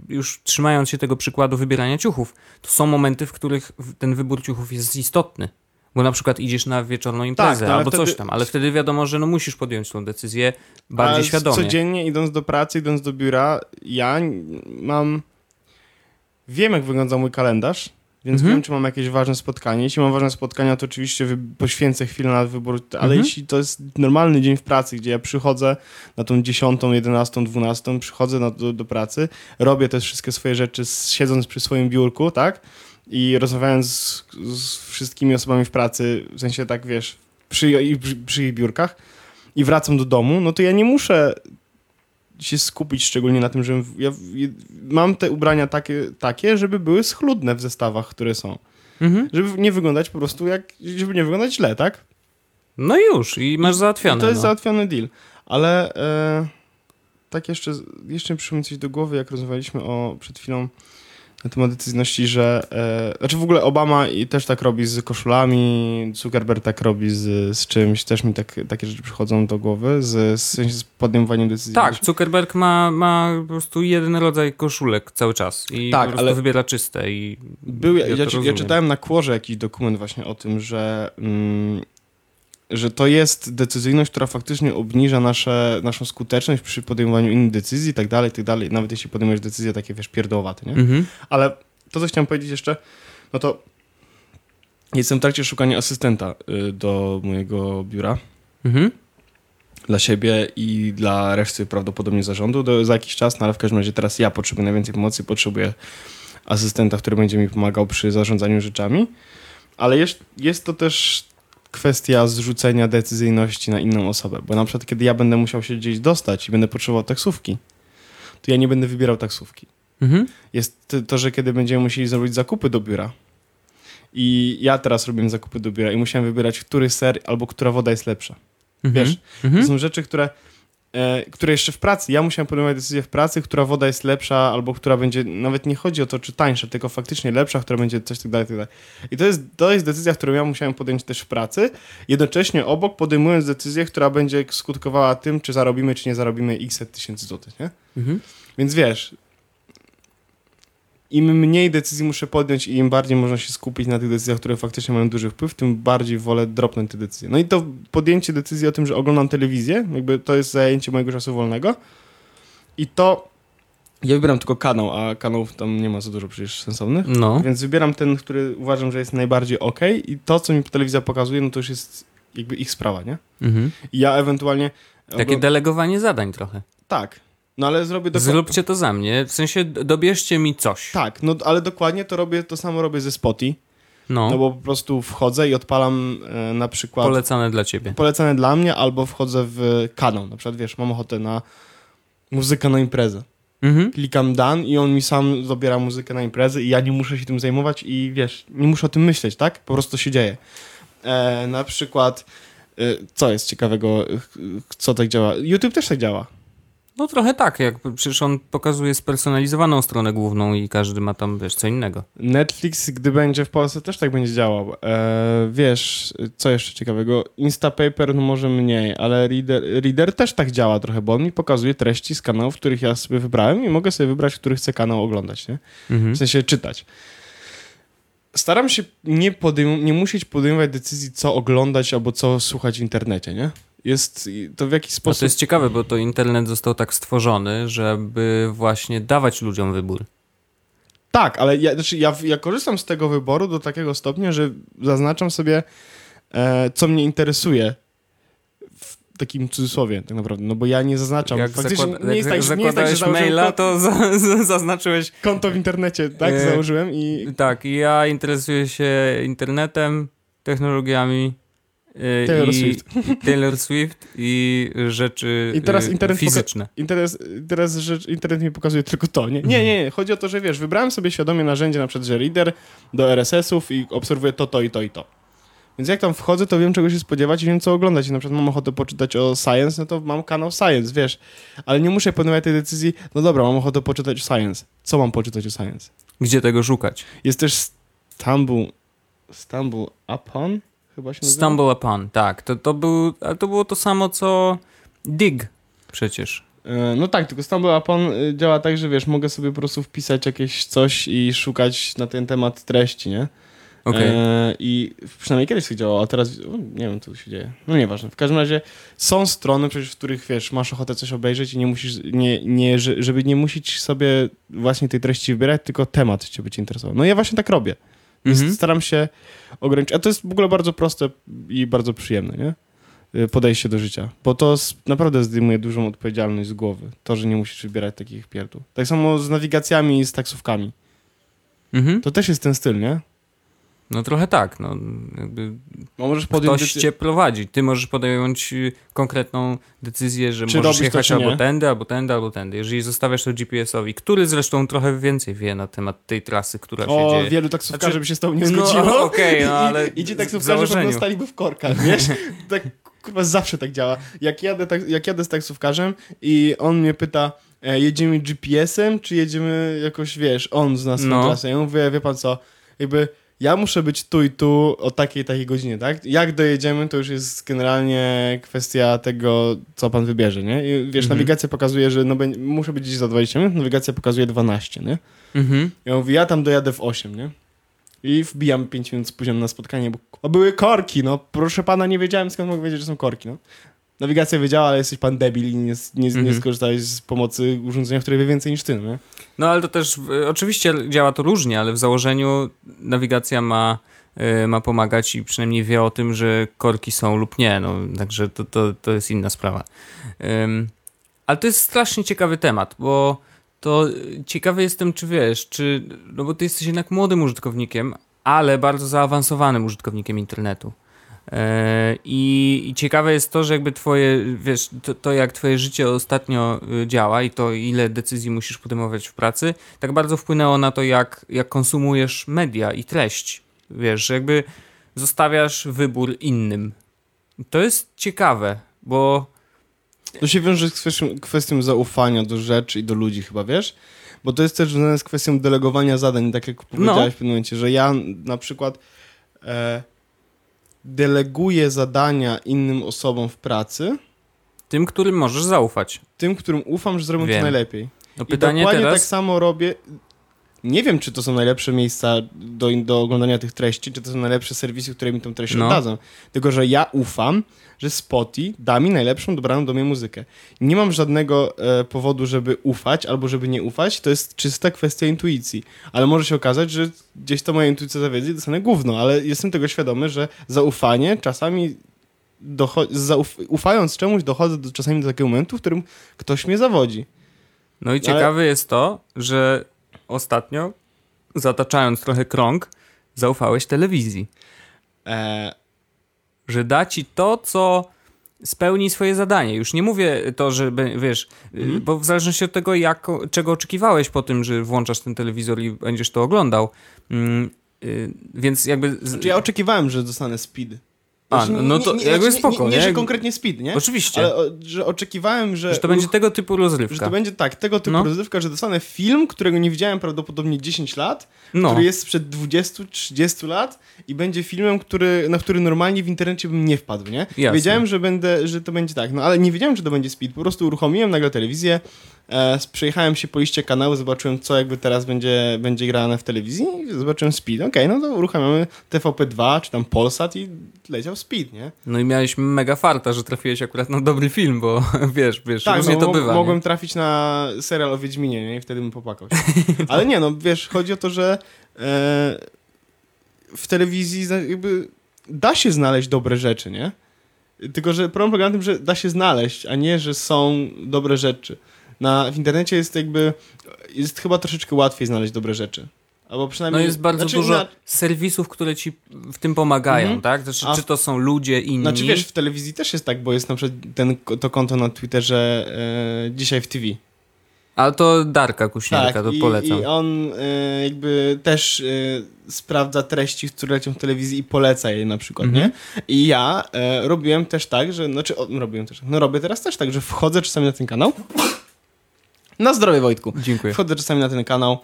już trzymając się tego przykładu wybierania ciuchów, to są momenty, w których ten wybór ciuchów jest istotny. Bo na przykład idziesz na wieczorną imprezę no ale albo wtedy- coś tam, ale wtedy wiadomo, że no musisz podjąć tą decyzję bardziej Ale świadomie. Codziennie idąc do pracy, idąc do biura, ja mam. Wiem, jak wygląda mój kalendarz, więc Mhm. wiem, czy mam jakieś ważne spotkanie. Jeśli mam ważne spotkania, to oczywiście poświęcę chwilę na wybór, ale Mhm. jeśli to jest normalny dzień w pracy, gdzie ja przychodzę na tą 10, 11, 12, przychodzę na, do, do pracy, robię te wszystkie swoje rzeczy, siedząc przy swoim biurku, tak? I rozmawiając z, z wszystkimi osobami w pracy, w sensie tak, wiesz, przy, przy, przy ich biurkach, i wracam do domu, no to ja nie muszę się skupić szczególnie na tym, że ja mam te ubrania takie, takie, żeby były schludne w zestawach, które są. Mhm. Żeby nie wyglądać po prostu jak, żeby nie wyglądać źle, tak? No już, i masz załatwione. I to jest no. załatwiony deal. Ale e, tak jeszcze, jeszcze przyszło mi coś do głowy, jak rozmawialiśmy o, przed chwilą na temat decyzyjności, że e, znaczy w ogóle Obama i też tak robi z koszulami, Zuckerberg tak robi z, z czymś, też mi tak, takie rzeczy przychodzą do głowy, z, z, z podejmowaniem decyzji. Tak, Zuckerberg ma, ma po prostu jeden rodzaj koszulek cały czas i Tak, ale- wybiera czyste i Był, ja, ja, ja, czytałem na Kłorze jakiś dokument właśnie o tym, że, mm, że to jest decyzyjność, która faktycznie obniża nasze, naszą skuteczność przy podejmowaniu innych decyzji i tak dalej, i tak dalej. Nawet jeśli podejmujesz decyzje takie, wiesz, pierdołowate, nie? Mhm. Ale to, co chciałem powiedzieć jeszcze, no to jestem w trakcie szukania asystenta y, do mojego biura Mhm. dla siebie i dla reszty prawdopodobnie zarządu do, za jakiś czas, no ale w każdym razie teraz ja potrzebuję najwięcej pomocy, potrzebuję asystenta, który będzie mi pomagał przy zarządzaniu rzeczami, ale jest, jest to też kwestia zrzucenia decyzyjności na inną osobę, bo na przykład kiedy ja będę musiał się gdzieś dostać i będę potrzebował taksówki, to ja nie będę wybierał taksówki. Mhm. Jest to- że kiedy będziemy musieli zrobić zakupy do biura i ja teraz robię zakupy do biura i musiałem wybierać, który ser albo która woda jest lepsza. Mhm. Wiesz, Mhm. to są rzeczy, które, które jeszcze w pracy, ja musiałem podejmować decyzję w pracy, która woda jest lepsza, albo która będzie, nawet nie chodzi o to, czy tańsza, tylko faktycznie lepsza, która będzie coś tak dalej, tak dalej. I to jest, to jest decyzja, którą ja musiałem podjąć też w pracy, jednocześnie obok podejmując decyzję, która będzie skutkowała tym, czy zarobimy, czy nie zarobimy x tysięcy złotych, nie? Mhm. Więc wiesz, im mniej decyzji muszę podjąć i im bardziej można się skupić na tych decyzjach, które faktycznie mają duży wpływ, tym bardziej wolę dropnąć te decyzje. No i to podjęcie decyzji o tym, że oglądam telewizję, jakby to jest zajęcie mojego czasu wolnego i to ja wybieram tylko kanał, a kanałów tam nie ma za dużo przecież sensownych, No. więc wybieram ten, który uważam, że jest najbardziej ok i to, co mi telewizja pokazuje, no to już jest jakby ich sprawa, nie? Mhm. I ja ewentualnie... Takie delegowanie zadań trochę. Tak, no ale zrobię dokładnie... Zróbcie to za mnie, w sensie dobierzcie mi coś. Tak, no ale dokładnie to robię, to samo robię ze Spotify, No, no bo po prostu wchodzę i odpalam e, na przykład polecane dla ciebie. polecane dla mnie, albo wchodzę w kanał, na przykład wiesz, mam ochotę na muzykę na imprezę. Mhm. Klikam dan i on mi sam zabiera muzykę na imprezę i ja nie muszę się tym zajmować i wiesz, nie muszę o tym myśleć, tak? Po prostu się dzieje. E, na przykład, e, co jest ciekawego, co tak działa? YouTube też tak działa. No trochę tak, jak przecież on pokazuje spersonalizowaną stronę główną i każdy ma tam, wiesz, co innego. Netflix, gdy będzie w Polsce, też tak będzie działał. E, wiesz, co jeszcze ciekawego? Instapaper no może mniej, ale Reader, Reader też tak działa trochę, bo on mi pokazuje treści z kanałów, których ja sobie wybrałem i mogę sobie wybrać, który chcę kanał oglądać, nie? Mhm. W sensie czytać. Staram się nie, podejm- nie musieć podejmować decyzji, co oglądać albo co słuchać w internecie, nie? Jest to w jakiś No sposób... to jest ciekawe, bo to internet został tak stworzony, żeby właśnie dawać ludziom wybór. Tak, ale ja, znaczy ja, ja korzystam z tego wyboru do takiego stopnia, że zaznaczam sobie, e, co mnie interesuje w, takim cudzysłowie tak naprawdę, no bo ja nie zaznaczam. Jak, Faktycznie zakłada, nie jest tak, nie jest tak, że maila, to za, za, zaznaczyłeś konto w internecie, tak, E, założyłem i Tak, ja interesuję się internetem, technologiami. Y, Taylor i, Swift. i Taylor Swift i rzeczy I teraz y, internet fizyczne. Teraz, teraz rzecz, internet mi pokazuje tylko to. Nie? nie, nie, nie. Chodzi o to, że wiesz, wybrałem sobie świadomie narzędzie na przykład, że reader do RSS-ów i obserwuję to, to i to i to. Więc jak tam wchodzę, to wiem czego się spodziewać i wiem co oglądać. I na przykład mam ochotę poczytać o science, no to mam kanał science, wiesz. Ale nie muszę podejmować tej decyzji, no dobra, mam ochotę poczytać o science. Co mam poczytać o science? Gdzie tego szukać? Jest też Stumble, Stumble Upon? Chyba się nazywa? Stumble upon, tak. To, to, był, ale to było to samo co Dig przecież. E, No tak, tylko Stumble Upon y, działa tak, że wiesz, mogę sobie po prostu wpisać jakieś coś i szukać na ten temat treści, nie? Okej. E, I przynajmniej kiedyś to działało, a teraz o, nie wiem, co tu się dzieje. No nieważne. W każdym razie są strony, przecież, w których wiesz, masz ochotę coś obejrzeć i nie musisz, nie, nie, że- żeby nie musieć sobie właśnie tej treści wybierać, tylko temat cię będzie interesował. No ja właśnie tak robię. Mhm. Staram się ograniczyć. A to jest w ogóle bardzo proste i bardzo przyjemne, nie? Y, Podejście do życia. Bo to naprawdę zdejmuje dużą odpowiedzialność z głowy. To, że nie musisz wybierać takich pierdół. Tak samo z nawigacjami i z taksówkami. Mhm. To też jest ten styl, nie? No trochę tak. No, jakby Bo możesz podjąć ktoś cię prowadzi. Ty możesz podjąć y, konkretną decyzję, że Czy możesz to, jechać czy albo nie? tędy, albo tędy, albo tędy. Jeżeli zostawiasz to GPS-owi, który zresztą trochę więcej wie na temat tej trasy, która się O, dzieje. wielu taksówkarzy Znaczy- by się z tobą nie No, zgodziło. okej, no, ale I, I ci taksówkarze pewno staliby w korkach, wiesz? tak, kurwa, zawsze tak działa. Jak jadę, tak, jak jadę z taksówkarzem i on mnie pyta, e, jedziemy GPS-em, czy jedziemy jakoś, wiesz, on zna swoją No. trasę. Ja mówię, wie pan co, jakby ja muszę być tu i tu o takiej takiej godzinie, tak? Jak dojedziemy, to już jest generalnie kwestia tego, co pan wybierze, nie? I, wiesz, Mhm. nawigacja pokazuje, że no, muszę być gdzieś za 20 minut, nawigacja pokazuje 12, nie? Mhm. Ja mówię, ja tam dojadę w 8, nie? I wbijam 5 minut spóźniony na spotkanie, bo a były korki, no. Proszę pana, nie wiedziałem skąd mogę wiedzieć, że są korki, no. Nawigacja wiedziała, ale jesteś pan debil i nie, nie, nie Mhm. skorzystałeś z pomocy urządzenia, które wie więcej niż ty, no nie? No ale to też, y, oczywiście działa to różnie, ale w założeniu nawigacja ma, y, ma pomagać i przynajmniej wie o tym, że korki są lub nie, no także to, to, to jest inna sprawa. Ale to jest strasznie ciekawy temat, bo to ciekawy jestem, czy wiesz, czy, no bo ty jesteś jednak młodym użytkownikiem, ale bardzo zaawansowanym użytkownikiem internetu. E, I, I ciekawe jest to, że jakby twoje, wiesz, to, to jak twoje życie ostatnio y, działa i to ile decyzji musisz podejmować w pracy, tak bardzo wpłynęło na to, jak, jak konsumujesz media i treść. Wiesz, że jakby zostawiasz wybór innym. To jest ciekawe, bo To się wiąże z kwestią, kwestią zaufania do rzeczy i do ludzi chyba, wiesz? Bo to jest też związane z kwestią delegowania zadań, tak jak powiedziałeś w pewnym momencie, że ja na przykład e, deleguję zadania innym osobom w pracy, tym, którym możesz zaufać. tym, którym ufam, że zrobią Wiem. to najlepiej. No I pytanie dokładnie teraz... tak samo robię. Nie wiem, czy to są najlepsze miejsca do, do oglądania tych treści, czy to są najlepsze serwisy, które mi tą treść No. oddadzą. Tylko, że ja ufam, że Spotify da mi najlepszą dobraną do mnie muzykę. Nie mam żadnego e, powodu, żeby ufać albo żeby nie ufać. To jest czysta kwestia intuicji. Ale może się okazać, że gdzieś to moja intuicja zawiedzie i dostanę gówno, ale jestem tego świadomy, że zaufanie czasami docho- ufając czemuś dochodzę do, czasami do takiego momentu, w którym ktoś mnie zawodzi. No i ciekawe jest to, że ostatnio, zataczając trochę krąg, zaufałeś telewizji. E, Że da ci to, co spełni swoje zadanie. Już nie mówię to, że wiesz, Mhm. bo w zależności od tego, jak, czego oczekiwałeś po tym, że włączasz ten telewizor i będziesz to oglądał. Mm, y, więc jakby. Z... Znaczy ja oczekiwałem, że dostanę speed. A, Znaczy, no to jakby znaczy, spoko, nie, nie, nie? że konkretnie speed, nie? Oczywiście, Ale o, że oczekiwałem, że... że to będzie tego typu Że rozrywka. to będzie tak, tego typu No. rozrywka, że dostanę film, którego nie widziałem prawdopodobnie 10 lat, No, który jest sprzed 20-30 lat i będzie filmem, który, na który normalnie w internecie bym nie wpadł, nie? Jasne. Wiedziałem, że, będę, że to będzie tak, no ale nie wiedziałem, że to będzie speed. Po prostu uruchomiłem nagle telewizję, e, przejechałem się po liście kanału, zobaczyłem, co jakby teraz będzie, będzie grane w telewizji i zobaczyłem speed. Okej, no to uruchamiamy TVP2 czy tam Polsat i leciał speed, nie? no i miałeś mega farta, że trafiłeś akurat na dobry film, bo wiesz, wiesz, różnie no, to bywa. Mogłem nie? trafić na serial o Wiedźminie, nie? I wtedy bym popłakał się. Ale nie, no wiesz, chodzi o to, że e, w telewizji jakby da się znaleźć dobre rzeczy, nie? Tylko, że problem polega na tym, że da się znaleźć, a nie, że są dobre rzeczy. Na, w internecie jest jakby, jest chyba troszeczkę łatwiej znaleźć dobre rzeczy. Albo No przynajmniej... jest bardzo znaczy, dużo na- serwisów, które ci w tym pomagają, Mhm. tak? Znaczy, A czy w- to są ludzie inni? Znaczy wiesz, w telewizji też jest tak, bo jest na przykład ten, to konto na Twitterze e, dzisiaj w TV. Ale to Darka Kuśnierka, to Tak, i, polecam. i on e, jakby też e, sprawdza treści, które lecią w telewizji i poleca je na przykład, Mhm. nie? I ja e, robiłem też tak, że, znaczy o, robiłem też, no robię teraz też tak, że wchodzę czasami na ten kanał. Na zdrowie Wojtku. Dziękuję. Wchodzę czasami na ten kanał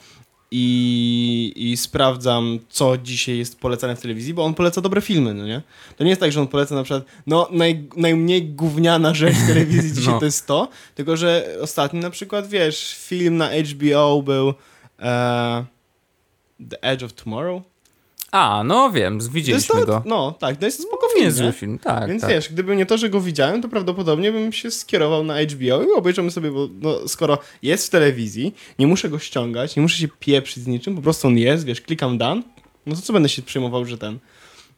i, i sprawdzam, co dzisiaj jest polecane w telewizji, bo on poleca dobre filmy, no nie? To nie jest tak, że on poleca na przykład, no naj, najmniej gówniana rzecz w telewizji dzisiaj No. to jest to, tylko że ostatnio na przykład, wiesz, film na HBO był e, The Edge of Tomorrow. A, no wiem, widzieliśmy to, go. No, tak, to jest spoko Nie film, jest nie? zły film, tak. Więc tak. wiesz, gdyby nie to, że go widziałem, to prawdopodobnie bym się skierował na HBO i obejrzymy sobie, bo no, skoro jest w telewizji, nie muszę go ściągać, nie muszę się pieprzyć z niczym, po prostu on jest, wiesz, klikam done, no to co będę się przejmował, że ten...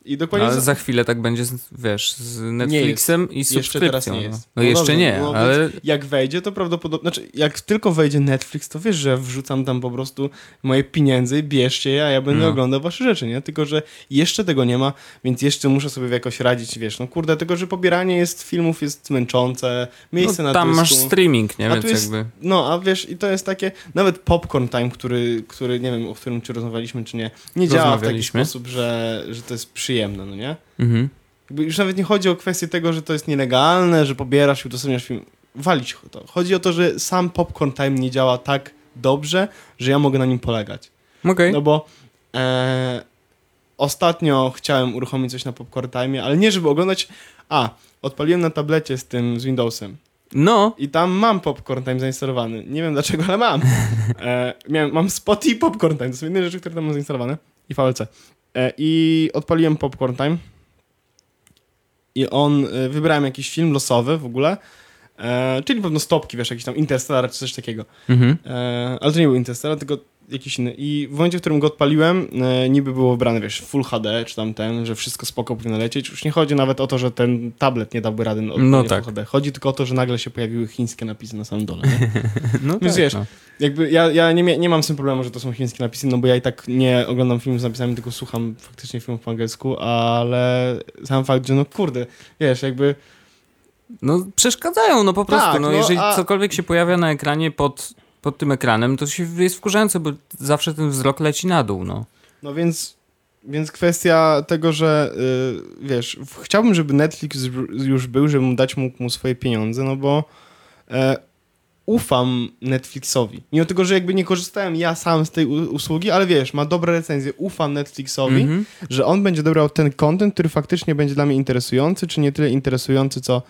I No, dokładnie... ale za- za chwilę tak będzie, z, wiesz, z Netflixem i Jeszcze subskrypcją. teraz nie no. jest. No, No jeszcze dobrze, nie, no ale Jak wejdzie, to prawdopodobnie... Znaczy, jak tylko wejdzie Netflix, to wiesz, że wrzucam tam po prostu moje pieniądze, bierzcie je, a ja będę No. oglądał wasze rzeczy, nie? Tylko, że jeszcze tego nie ma, więc jeszcze muszę sobie jakoś radzić, wiesz, no kurde, tylko, że pobieranie jest filmów jest męczące, miejsce no, na tam dysku. masz streaming, nie? A Więc jest- jakby... No, a wiesz, i to jest takie, nawet Popcorn Time, który, który nie wiem, o którym czy rozmawialiśmy, czy nie, nie działa w taki sposób, że, że to jest przyjemne, no nie? Mhm. Jakby już nawet nie chodzi o kwestię tego, że to jest nielegalne, że pobierasz i udostępniasz film. Walić to. Chodzi o to, że sam Popcorn Time nie działa tak dobrze, że ja mogę na nim polegać. Okej. No bo e, ostatnio chciałem uruchomić coś na Popcorn Time, ale nie żeby oglądać. A, odpaliłem na tablecie z tym, z Windowsem. No, I tam mam Popcorn Time zainstalowany. Nie wiem dlaczego, ale mam. E, miałem, mam Spot i Popcorn Time. To są jedyne rzeczy, które tam mam zainstalowane. I VLC. E, I odpaliłem Popcorn Time. I on, e, wybrałem jakiś film losowy w ogóle. E, czyli pewno stopki, wiesz, jakiś tam Interstellar czy coś takiego. mhm. E, ale to nie był Interstellar, tylko jakiś inny. I w momencie, w którym go odpaliłem, e, niby było wybrane, wiesz, Full HD, czy tam ten, że wszystko spoko powinno lecieć. Już nie chodzi nawet o to, że ten tablet nie dałby rady na odpalenie tak. Full HD. Chodzi tylko o to, że nagle się pojawiły chińskie napisy na samym dole. Nie? no Więc tak, wiesz, no. Jakby ja, ja nie, nie mam z tym problemu, że to są chińskie napisy, no bo ja i tak nie oglądam filmów z napisami, tylko słucham faktycznie filmów po angielsku, ale sam fakt, że no kurde, wiesz, jakby no przeszkadzają, no po prostu. Tak, no, no, jeżeli a- cokolwiek się pojawia na ekranie pod, pod tym ekranem, to się jest wkurzające, bo zawsze ten wzrok leci na dół, no. No więc, więc kwestia tego, że y, wiesz, chciałbym, żeby Netflix już- był, żebym dać mógł mu swoje pieniądze, no bo e, ufam Netflixowi. Mimo tego, że jakby nie korzystałem ja sam z tej usługi, ale wiesz, ma dobre recenzje, ufam Netflixowi, Mhm. że on będzie dobrał ten content, który faktycznie będzie dla mnie interesujący, czy nie tyle interesujący, co,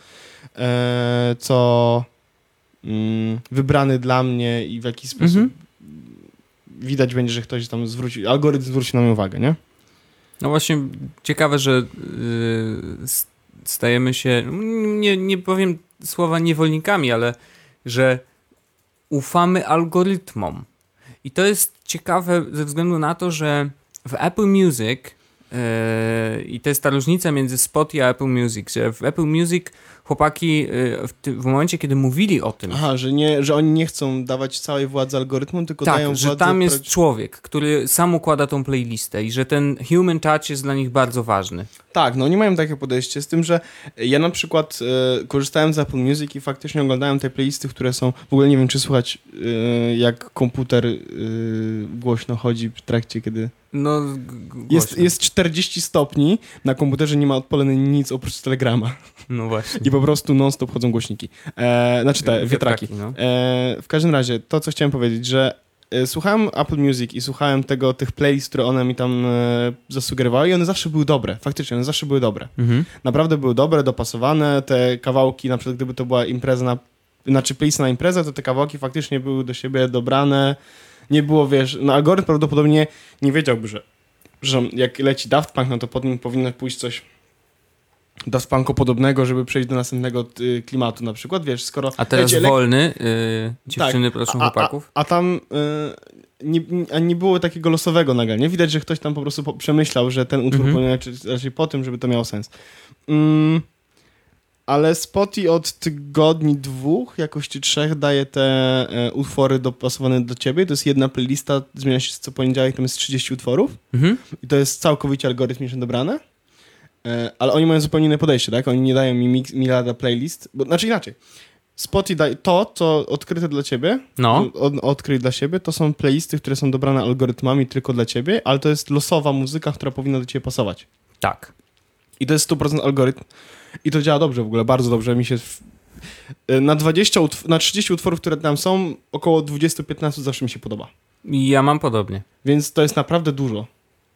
e, co mm, wybrany dla mnie i w jakiś sposób Mhm. widać będzie, że ktoś tam zwróci, algorytm zwróci na mnie uwagę, nie? No właśnie ciekawe, że y, stajemy się, nie, nie powiem słowa niewolnikami, ale że ufamy algorytmom. I to jest ciekawe ze względu na to, że w Apple Music yy, i to jest ta różnica między Spot i Apple Music, że w Apple Music chłopaki yy, w, ty, w momencie, kiedy mówili o tym, Aha, że, nie, że oni nie chcą dawać całej władzy algorytmom, tylko dają tak, że władzę... tam jest człowiek, który sam układa tą playlistę i że ten human touch jest dla nich bardzo ważny. Tak, no oni mają takie podejście, z tym, że ja na przykład e, korzystałem z Apple Music i faktycznie oglądałem te playlisty, które są... W ogóle nie wiem, czy słychać, e, jak komputer e, głośno chodzi w trakcie, kiedy... No, Jest, jest 40 stopni, na komputerze nie ma odpalone nic oprócz telegrama. No właśnie. I po prostu non-stop chodzą głośniki. E, znaczy te wiatraki. no. E, w każdym razie, to co chciałem powiedzieć, że e, słuchałem Apple Music i słuchałem tego, tych playlist, które one mi tam e, zasugerowały i one zawsze były dobre. Faktycznie, one zawsze były dobre. Mhm. Naprawdę były dobre, dopasowane. Te kawałki, na przykład gdyby to była impreza na... Znaczy playlist na imprezę, to te kawałki faktycznie były do siebie dobrane. Nie było, wiesz... No algorytm prawdopodobnie nie wiedziałby, że, że jak leci Daft Punk, no to pod nim powinno pójść coś Daft Punko podobnego, żeby przejść do następnego y, klimatu na przykład, wiesz, skoro... A teraz leci elek- wolny, y, dziewczyny proszą a, a, chłopaków. a tam y, nie, a nie było takiego losowego nagle, nie? Widać, że ktoś tam po prostu po, przemyślał, że ten utwór Mhm. powinien lecieć raczej po tym, żeby to miało sens. Mm, ale Spotify od tygodni dwóch, jakoś czy trzech daje te e, utwory dopasowane do ciebie. To jest jedna playlista, zmienia się co poniedziałek, tam jest 30 utworów Mhm. i to jest całkowicie algorytmicznie dobrane. E, ale oni mają zupełnie inne podejście, tak? Oni nie dają mi mix, miliarda playlist, bo, znaczy inaczej. Spotify daje to, co odkryte dla ciebie, No, od, odkryj dla siebie, to są playlisty, które są dobrane algorytmami tylko dla ciebie, ale to jest losowa muzyka, która powinna do ciebie pasować. tak. I to jest 100% algorytm. I to działa dobrze w ogóle, bardzo dobrze. Mi się. Y, Na 20, utw- na 30 utworów, które tam są, około 20-15 zawsze mi się podoba. Ja mam podobnie. Więc to jest naprawdę dużo.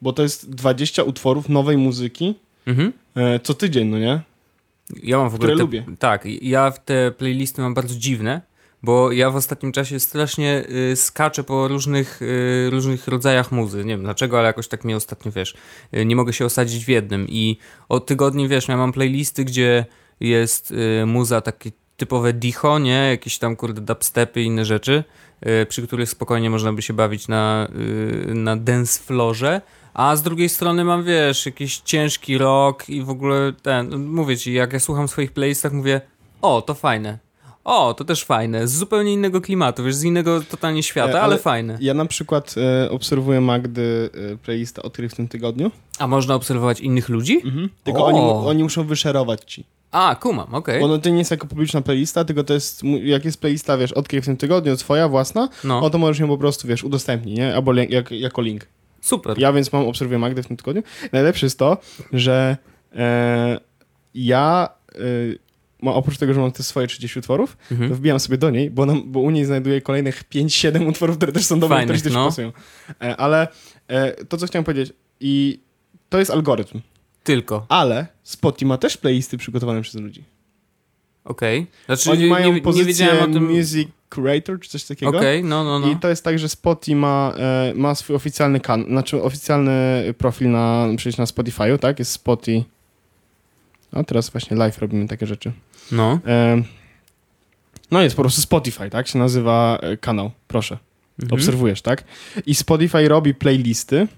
Bo to jest 20 utworów nowej muzyki Mhm. e, co tydzień, no nie? Ja mam w ogóle. Które te, lubię. Tak, ja w te playlisty mam bardzo dziwne, bo ja w ostatnim czasie strasznie y, skaczę po różnych, y, różnych rodzajach muzy. Nie wiem dlaczego, ale jakoś tak mnie ostatnio wiesz. Y, nie mogę się osadzić w jednym. I od tygodni wiesz, ja mam playlisty, gdzie jest y, muza takie typowe dicho, nie? Jakieś tam kurde dubstepy i inne rzeczy, y, przy których spokojnie można by się bawić na, y, na dance floorze. A z drugiej strony mam, wiesz, jakiś ciężki rock i w ogóle ten, no mówię ci, jak ja słucham swoich playlistach, mówię, o, to fajne. O, to też fajne, z zupełnie innego klimatu, wiesz, z innego totalnie świata, E, ale, ale- fajne. Ja na przykład e, obserwuję Magdy e, playlista odkryj w tym tygodniu. A można obserwować innych ludzi? Tylko O. oni, oni muszą wyszerować ci. A, kumam, okej. Bo no, to nie jest jako publiczna playlista, tylko to jest, jak jest playlista, wiesz, odkryj w tym tygodniu, twoja własna, No, o to możesz ją po prostu, wiesz, udostępnij, nie? Albo jak, jako link. Super. Ja więc mam, obserwuję Magdę w tym tygodniu. Najlepsze jest to, że e, ja e, oprócz tego, że mam te swoje 30 utworów, to Mhm. wbijam sobie do niej, bo, bo u niej znajduję kolejnych 5-7 utworów, które też są dobre, Fajnych, które też no. pasują. E, ale e, to, co chciałem powiedzieć, i to jest algorytm, Tylko, ale Spotify ma też playlisty przygotowane przez ludzi. Okej. Znaczy, Oni nie, mają nie, nie pozycję wiedziałem o tym. Music Creator, czy coś takiego. Okej, no, no, no. I to jest tak, że Spotify ma, e, ma swój oficjalny kan, znaczy oficjalny profil na, przecież na Spotify'u, tak? Jest Spotify. A teraz właśnie live robimy takie rzeczy. No. E, no jest po prostu Spotify, tak? Się nazywa e, kanał, proszę. Mhm. Obserwujesz, tak? I Spotify robi playlisty,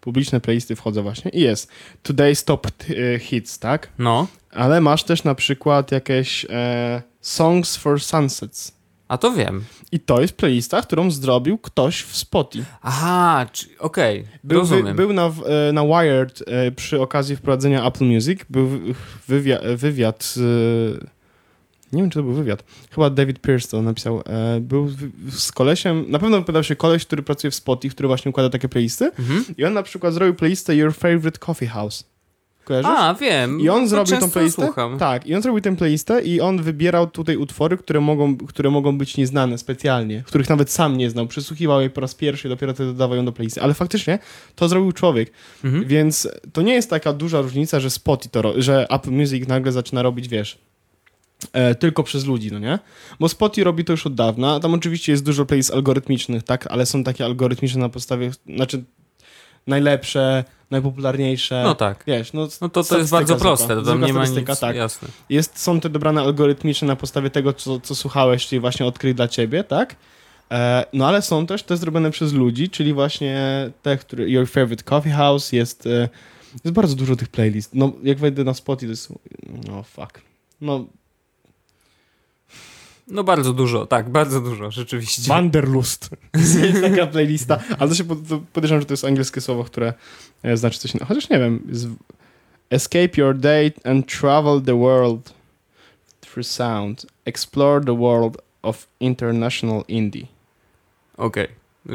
publiczne playlisty wchodzę właśnie i jest Today's Top e, Hits, tak? No. Ale masz też na przykład jakieś e, Songs for Sunsets. A to wiem. I to jest playlista, którą zrobił ktoś w Spotify. Aha, okej, Był, wy, rozumiem. był na, e, na Wired e, przy okazji wprowadzenia Apple Music. Był wywia, wywiad. z, e, Nie wiem, czy to był wywiad. Chyba David Pierce to napisał. E, Był z kolesiem. Na pewno wypowiadał się koleś, który pracuje w Spotify, który właśnie układa takie playlisty. Mhm. I on na przykład zrobił playlistę Your Favorite Coffee House. Kojarzysz? A, wiem. I on To zrobił tą często playlistę. Słucham. Tak, i on zrobił tę playlistę i on wybierał tutaj utwory, które mogą, które mogą być nieznane specjalnie, których nawet sam nie znał. Przesłuchiwał je po raz pierwszy, dopiero wtedy dodawał ją do playlisty. Ale faktycznie to zrobił człowiek. Mhm. Więc to nie jest taka duża różnica, że Spotify to, że Apple Music nagle zaczyna robić, wiesz, e, tylko przez ludzi, no nie? Bo Spotify robi to już od dawna. Tam oczywiście jest dużo playlist algorytmicznych, tak? Ale są takie algorytmiczne na podstawie, znaczy najlepsze, najpopularniejsze. No tak. Wiesz, no, No to, to jest bardzo proste, to tam nie ma nic, tak. jasne. Jest, są te dobrane algorytmiczne na podstawie tego, co, co słuchałeś, czyli właśnie odkryj dla ciebie, tak? E, no ale są też te zrobione przez ludzi, czyli właśnie te, które Your Favorite Coffee House jest, e, jest bardzo dużo tych playlist. No jak wejdę na Spotify, to jest, no fuck. No, No bardzo dużo, tak, bardzo dużo, rzeczywiście. Wanderlust. jest taka playlista, ale to się pod, to podejrzewam, że to jest angielskie słowo, które e, znaczy coś innego. Chociaż nie wiem. Escape your date and travel the world through sound. Explore the world of international indie. Okej.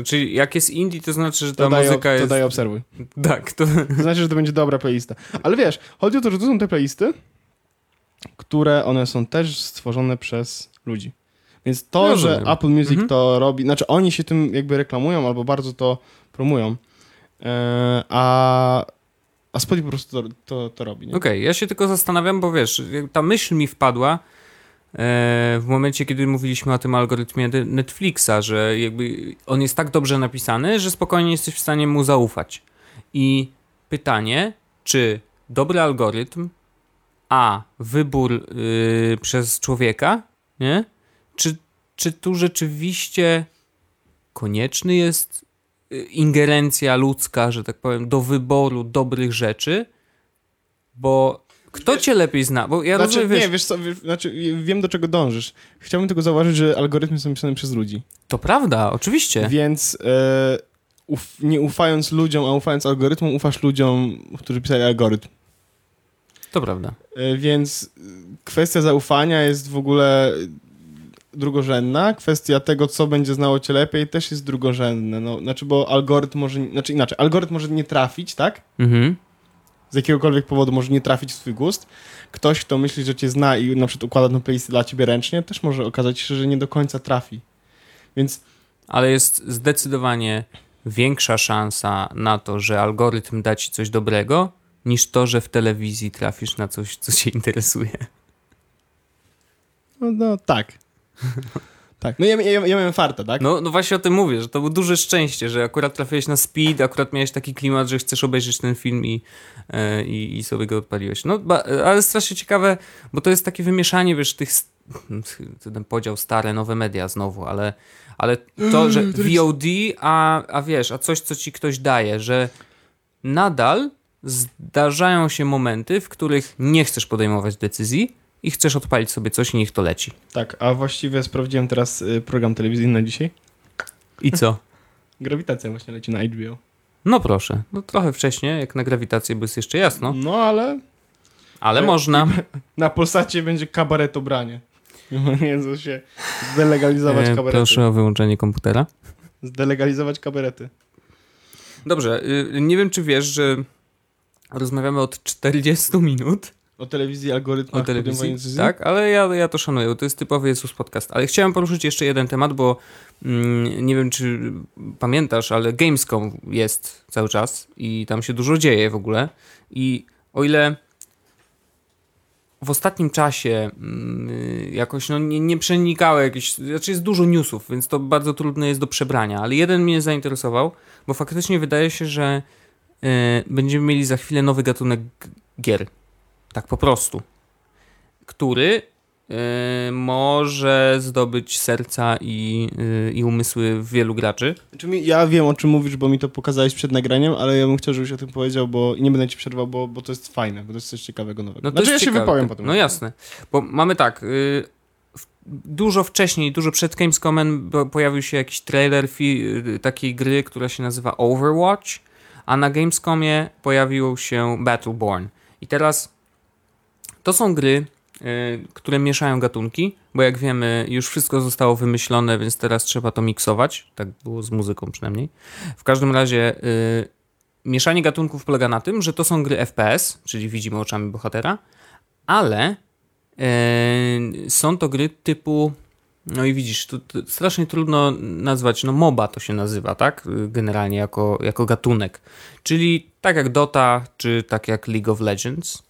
Czyli jak jest indie, to znaczy, że ta To daj, muzyka to jest... daj obserwuj. Tak, to... To znaczy, że to będzie dobra playlista. Ale wiesz, chodzi o to, że to są te playlisty, które one są też stworzone przez ludzi. Więc to, Rozumiem. że Apple Music Mhm. to robi, znaczy oni się tym jakby reklamują albo bardzo to promują, e, a, a Spotify po prostu to, to, to robi. Okej, ja się tylko zastanawiam, bo wiesz, ta myśl mi wpadła e, w momencie, kiedy mówiliśmy o tym algorytmie Netflixa, że jakby on jest tak dobrze napisany, że spokojnie jesteś w stanie mu zaufać. I pytanie, czy dobry algorytm, a wybór y, przez człowieka, nie? Czy, czy tu rzeczywiście konieczny jest y, ingerencja ludzka, że tak powiem, do wyboru dobrych rzeczy? Bo Kto cię lepiej zna? Bo ja Znaczy, rozumiem, wiesz, nie, wiesz co, wiesz, znaczy, wiem do czego dążysz. Chciałbym tylko zauważyć, że algorytmy są pisane przez ludzi. to prawda, oczywiście. Więc e, uf, nie ufając ludziom, a ufając algorytmom, ufasz ludziom, którzy pisali algorytm. To prawda. E, Więc e, kwestia zaufania jest w ogóle drugorzędna. Kwestia tego, co będzie znało cię lepiej, też jest drugorzędna. No, znaczy, bo algorytm może, znaczy inaczej, algorytm może nie trafić, tak? Mhm. Z jakiegokolwiek powodu może nie trafić w swój gust. Ktoś, kto myśli, że cię zna i na przykład układa tą playlist dla ciebie ręcznie, też może okazać się, że nie do końca trafi. Więc Ale jest zdecydowanie większa szansa na to, że algorytm da ci coś dobrego, niż to, że w telewizji trafisz na coś, co cię interesuje. no, no tak. tak. No ja, ja, ja miałem farta, tak? No, no właśnie o tym mówię, że to było duże szczęście, że akurat trafiłeś na speed, akurat miałeś taki klimat, że chcesz obejrzeć ten film i, e, i, i sobie go odpaliłeś. No, ba, ale strasznie ciekawe, bo to jest takie wymieszanie, wiesz, tych, s- ten podział stare, nowe media znowu, ale, ale to, że VOD, a, a wiesz, a coś, co ci ktoś daje, że nadal zdarzają się momenty, w których nie chcesz podejmować decyzji i chcesz odpalić sobie coś i niech to leci. Tak, a właściwie sprawdziłem teraz y, program telewizyjny na dzisiaj. I co? Grawitacja właśnie leci na HBO. No proszę, no trochę wcześniej, jak na grawitację, bo jest jeszcze jasno, No ale ale E, można. na Polsacie będzie kabaretobranie. Nie, to się zdelegalizować E, kabarety. proszę o wyłączenie komputera. Zdelegalizować kabarety. Dobrze, y, nie wiem czy wiesz, że rozmawiamy od 40 minut. O telewizji, algorytmach, o telewizji, tak, ale ja, ja to szanuję, bo to jest typowy Jezus Podcast. Ale chciałem poruszyć jeszcze jeden temat, bo mm, nie wiem czy pamiętasz, ale Gamescom jest cały czas i tam się dużo dzieje w ogóle. I o ile w ostatnim czasie mm, jakoś no, nie, nie przenikały jakieś, znaczy jest dużo newsów, więc to bardzo trudne jest do przebrania, ale jeden mnie zainteresował, bo faktycznie wydaje się, że będziemy mieli za chwilę nowy gatunek gier. Tak po prostu. Który y, może zdobyć serca i, y, i umysły wielu graczy. Znaczy ja wiem o czym mówisz, bo mi to pokazałeś przed nagraniem, ale ja bym chciał, żebyś o tym powiedział, bo i nie będę ci przerwał, bo, bo to jest fajne, bo to jest coś ciekawego nowego. No to znaczy ja jest się ciekawe. wypowiem potem. No jasne. Bo mamy tak. Y, dużo wcześniej, dużo przed Gamescomem pojawił się jakiś trailer fi, y, takiej gry, która się nazywa Overwatch, a na Gamescomie pojawił się Battleborn. I teraz to są gry, y, które mieszają gatunki, bo jak wiemy, już wszystko zostało wymyślone, więc teraz trzeba to miksować. Tak było z muzyką przynajmniej. W każdym razie y, mieszanie gatunków polega na tym, że to są gry FPS, czyli widzimy oczami bohatera, ale e, są to gry typu. No i widzisz, tu, strasznie trudno nazwać, no MOBA to się nazywa, tak? Generalnie jako, jako gatunek. Czyli tak jak Dota, czy tak jak League of Legends.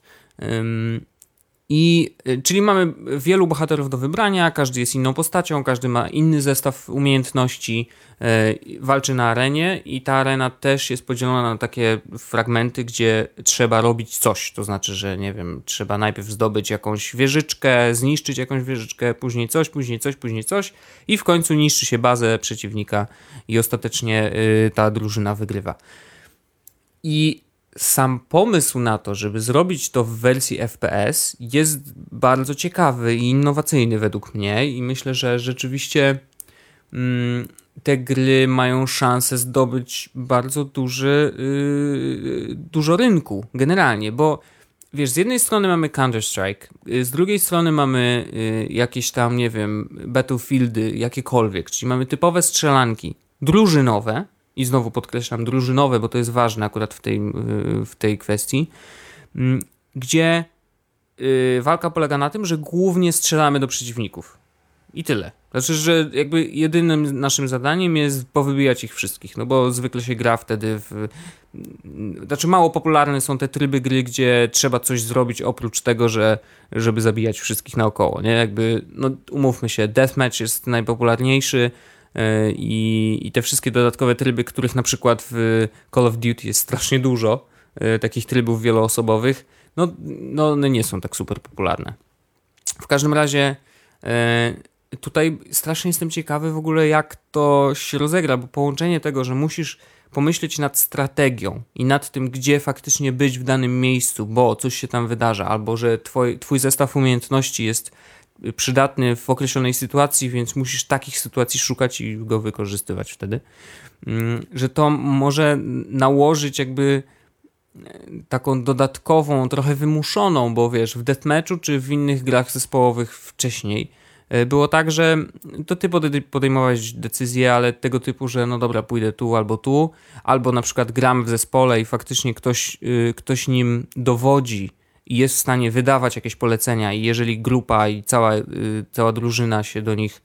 I y, czyli mamy wielu bohaterów do wybrania, każdy jest inną postacią, każdy ma inny zestaw umiejętności, e, walczy na arenie i ta arena też jest podzielona na takie fragmenty, gdzie trzeba robić coś. To znaczy, że nie wiem, trzeba najpierw zdobyć jakąś wieżyczkę, zniszczyć jakąś wieżyczkę, później coś, później coś, później coś i w końcu niszczy się bazę przeciwnika i ostatecznie y, ta drużyna wygrywa. I sam pomysł na to, żeby zrobić to w wersji FPS jest bardzo ciekawy i innowacyjny według mnie i myślę, że rzeczywiście mm, te gry mają szansę zdobyć bardzo duży, yy, dużo rynku generalnie, bo wiesz, z jednej strony mamy Counter-Strike, yy, z drugiej strony mamy yy, jakieś tam, nie wiem, Battlefieldy, jakiekolwiek, czyli mamy typowe strzelanki drużynowe, i znowu podkreślam drużynowe, bo to jest ważne akurat w tej, w tej kwestii, mm, gdzie yy, walka polega na tym, że głównie strzelamy do przeciwników. I tyle. Znaczy, że jakby jedynym naszym zadaniem jest powybijać ich wszystkich, no bo zwykle się gra wtedy w... Znaczy mało popularne są te tryby gry, gdzie trzeba coś zrobić oprócz tego, że, żeby zabijać wszystkich naokoło, nie? Jakby, no umówmy się, deathmatch jest najpopularniejszy, i, i te wszystkie dodatkowe tryby, których na przykład w Call of Duty jest strasznie dużo, yy, takich trybów wieloosobowych, no, no one nie są tak super popularne. W każdym razie yy, tutaj strasznie jestem ciekawy w ogóle, jak to się rozegra, bo połączenie tego, że musisz pomyśleć nad strategią i nad tym, gdzie faktycznie być w danym miejscu, bo coś się tam wydarza, albo że twoj, twój zestaw umiejętności jest przydatny w określonej sytuacji, więc musisz takich sytuacji szukać i go wykorzystywać wtedy, mm, że to może nałożyć jakby e, taką dodatkową, trochę wymuszoną, bo wiesz, w deathmatchu czy w innych grach zespołowych wcześniej e, było tak, że to ty podejmowałeś decyzje, ale tego typu, że no dobra, pójdę tu albo tu, albo na przykład gram w zespole i faktycznie ktoś, y, ktoś nim dowodzi, i jest w stanie wydawać jakieś polecenia i jeżeli grupa i cała, y, cała drużyna się do nich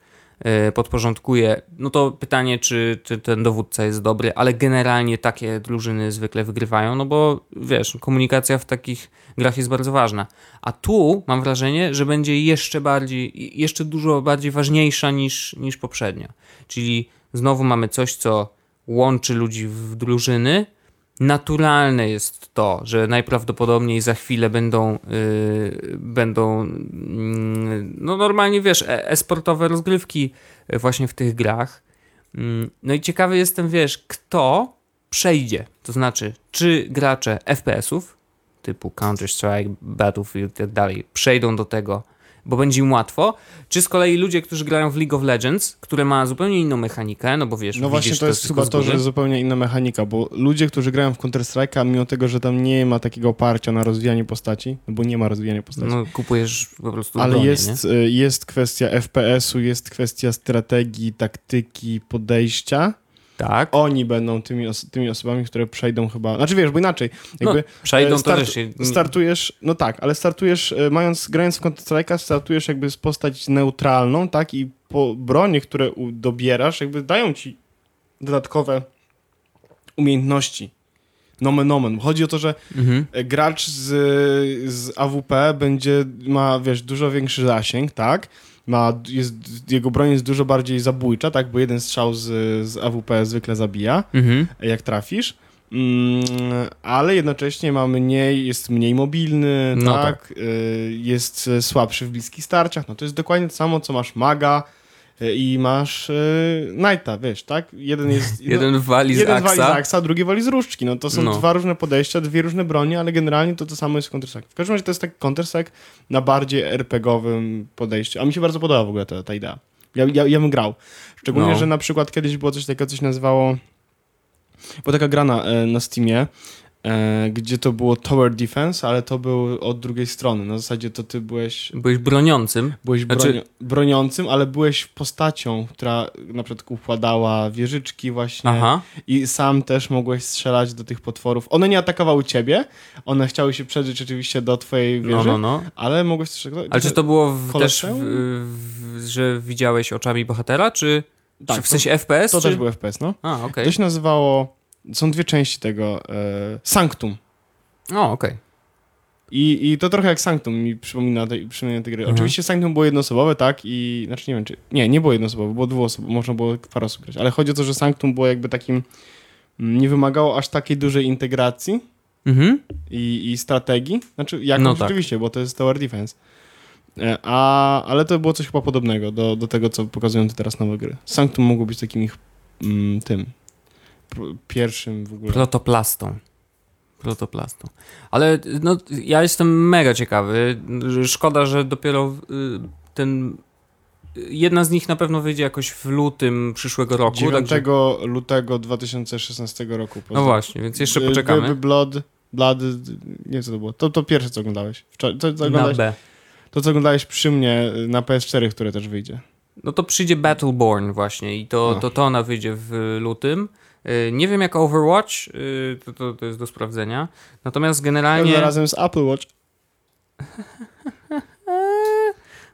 y, podporządkuje, no to pytanie, czy, czy ten dowódca jest dobry, ale generalnie takie drużyny zwykle wygrywają, no bo wiesz, komunikacja w takich grach jest bardzo ważna. A tu mam wrażenie, że będzie jeszcze bardziej, jeszcze dużo bardziej ważniejsza niż, niż poprzednio. Czyli znowu mamy coś, co łączy ludzi w drużyny, naturalne jest to, że najprawdopodobniej za chwilę będą, yy, będą yy, no normalnie wiesz, e, esportowe rozgrywki właśnie w tych grach. Yy, no i ciekawy jestem, wiesz, kto przejdzie, to znaczy, czy gracze FPS-ów typu Counter-Strike, Battlefield i tak dalej przejdą do tego bo będzie im łatwo, czy z kolei ludzie, którzy grają w League of Legends, które ma zupełnie inną mechanikę, no bo wiesz, No właśnie to jest chyba to, że zupełnie inna mechanika, bo ludzie, którzy grają w Counter-Strike'a, mimo tego, że tam nie ma takiego oparcia na rozwijanie postaci, no bo nie ma rozwijania postaci. No kupujesz po prostu Ale bronię, jest, y, jest kwestia FPS-u, jest kwestia strategii, taktyki, podejścia, tak. Oni będą tymi, os tymi osobami, które przejdą chyba. Znaczy wiesz, bo inaczej. No, jakby no, przejdą start, to też się... Startujesz, no tak, ale startujesz, e, mając, grając w Counter-Strike'a, startujesz jakby z postać neutralną, tak? I po bronie, które dobierasz, jakby dają ci dodatkowe umiejętności. Nomen omen. Chodzi o to, że mhm. gracz z, z AWP będzie, ma, wiesz, dużo większy zasięg, tak? Ma, jest, jego broń jest dużo bardziej zabójcza, tak, bo jeden strzał z, z AWP zwykle zabija, mhm. jak trafisz. Mm, ale jednocześnie ma mniej, jest mniej mobilny, no tak? tak. Y, jest słabszy w bliskich starciach. No to jest dokładnie to samo, co masz maga, i masz yy, Knighta, wiesz, tak? Jeden jest... jeden no, wali z jeden wali z Aksa, drugi wali z Różdżki. No to są no. dwa różne podejścia, dwie różne bronie, ale generalnie to to samo jest w Counter-Strike. W każdym razie to jest taki Counter-Strike na bardziej RPGowym podejściu. A mi się bardzo podoba w ogóle ta, ta idea. Ja, ja, ja bym grał. Szczególnie, no. że na przykład kiedyś było coś takiego, coś nazywało... Była taka grana e, na Steamie, E, gdzie to było tower defense, ale to był od drugiej strony. Na zasadzie to ty byłeś... Byłeś broniącym? Byłeś znaczy... broniącym, ale byłeś postacią, która na przykład układała wieżyczki właśnie Aha. i sam też mogłeś strzelać do tych potworów. One nie atakowały ciebie, one chciały się przedrzeć oczywiście do twojej no, wieży, no, no, no. ale mogłeś strzelać... Ale czy to było w, też, w, w, że widziałeś oczami bohatera, czy... Tak, czy w sensie to, FPS? To czy... też był FPS, no. A, okay. To się nazywało są dwie części tego. E, Sanctum. O, okej. Okay. I, I to trochę jak Sanctum mi przypomina, tej, przypomina tej gry. Mhm. Oczywiście Sanctum było jednoosobowe, tak? I znaczy nie wiem, czy. Nie, nie było jednoosobowe, było dwuosobowe, można było parę osób grać. Ale chodzi o to, że Sanctum było jakby takim. Mm, nie wymagało aż takiej dużej integracji mhm. i, i strategii. Znaczy, jak no tak. rzeczywiście, bo to jest Tower Defense. E, a, ale to było coś chyba podobnego do, do tego, co pokazują te teraz nowe gry. Sanctum mogło być takim ich mm, tym pierwszym w ogóle. Protoplastą. Protoplastą. Ale no, ja jestem mega ciekawy. Szkoda, że dopiero y, ten. Jedna z nich na pewno wyjdzie jakoś w lutym przyszłego roku. 9 także... lutego 2016 roku. No właśnie, więc jeszcze poczekamy. Blood, Blood, nie co to było. To, to pierwsze, co oglądałeś. Co, co oglądałeś? Na B. To, co oglądałeś przy mnie na PS4, które też wyjdzie. No to przyjdzie Battleborn właśnie i to, to, to ona wyjdzie w lutym. Y, nie wiem jak Overwatch, y, to, to, to jest do sprawdzenia. Natomiast generalnie. razem z Apple Watch.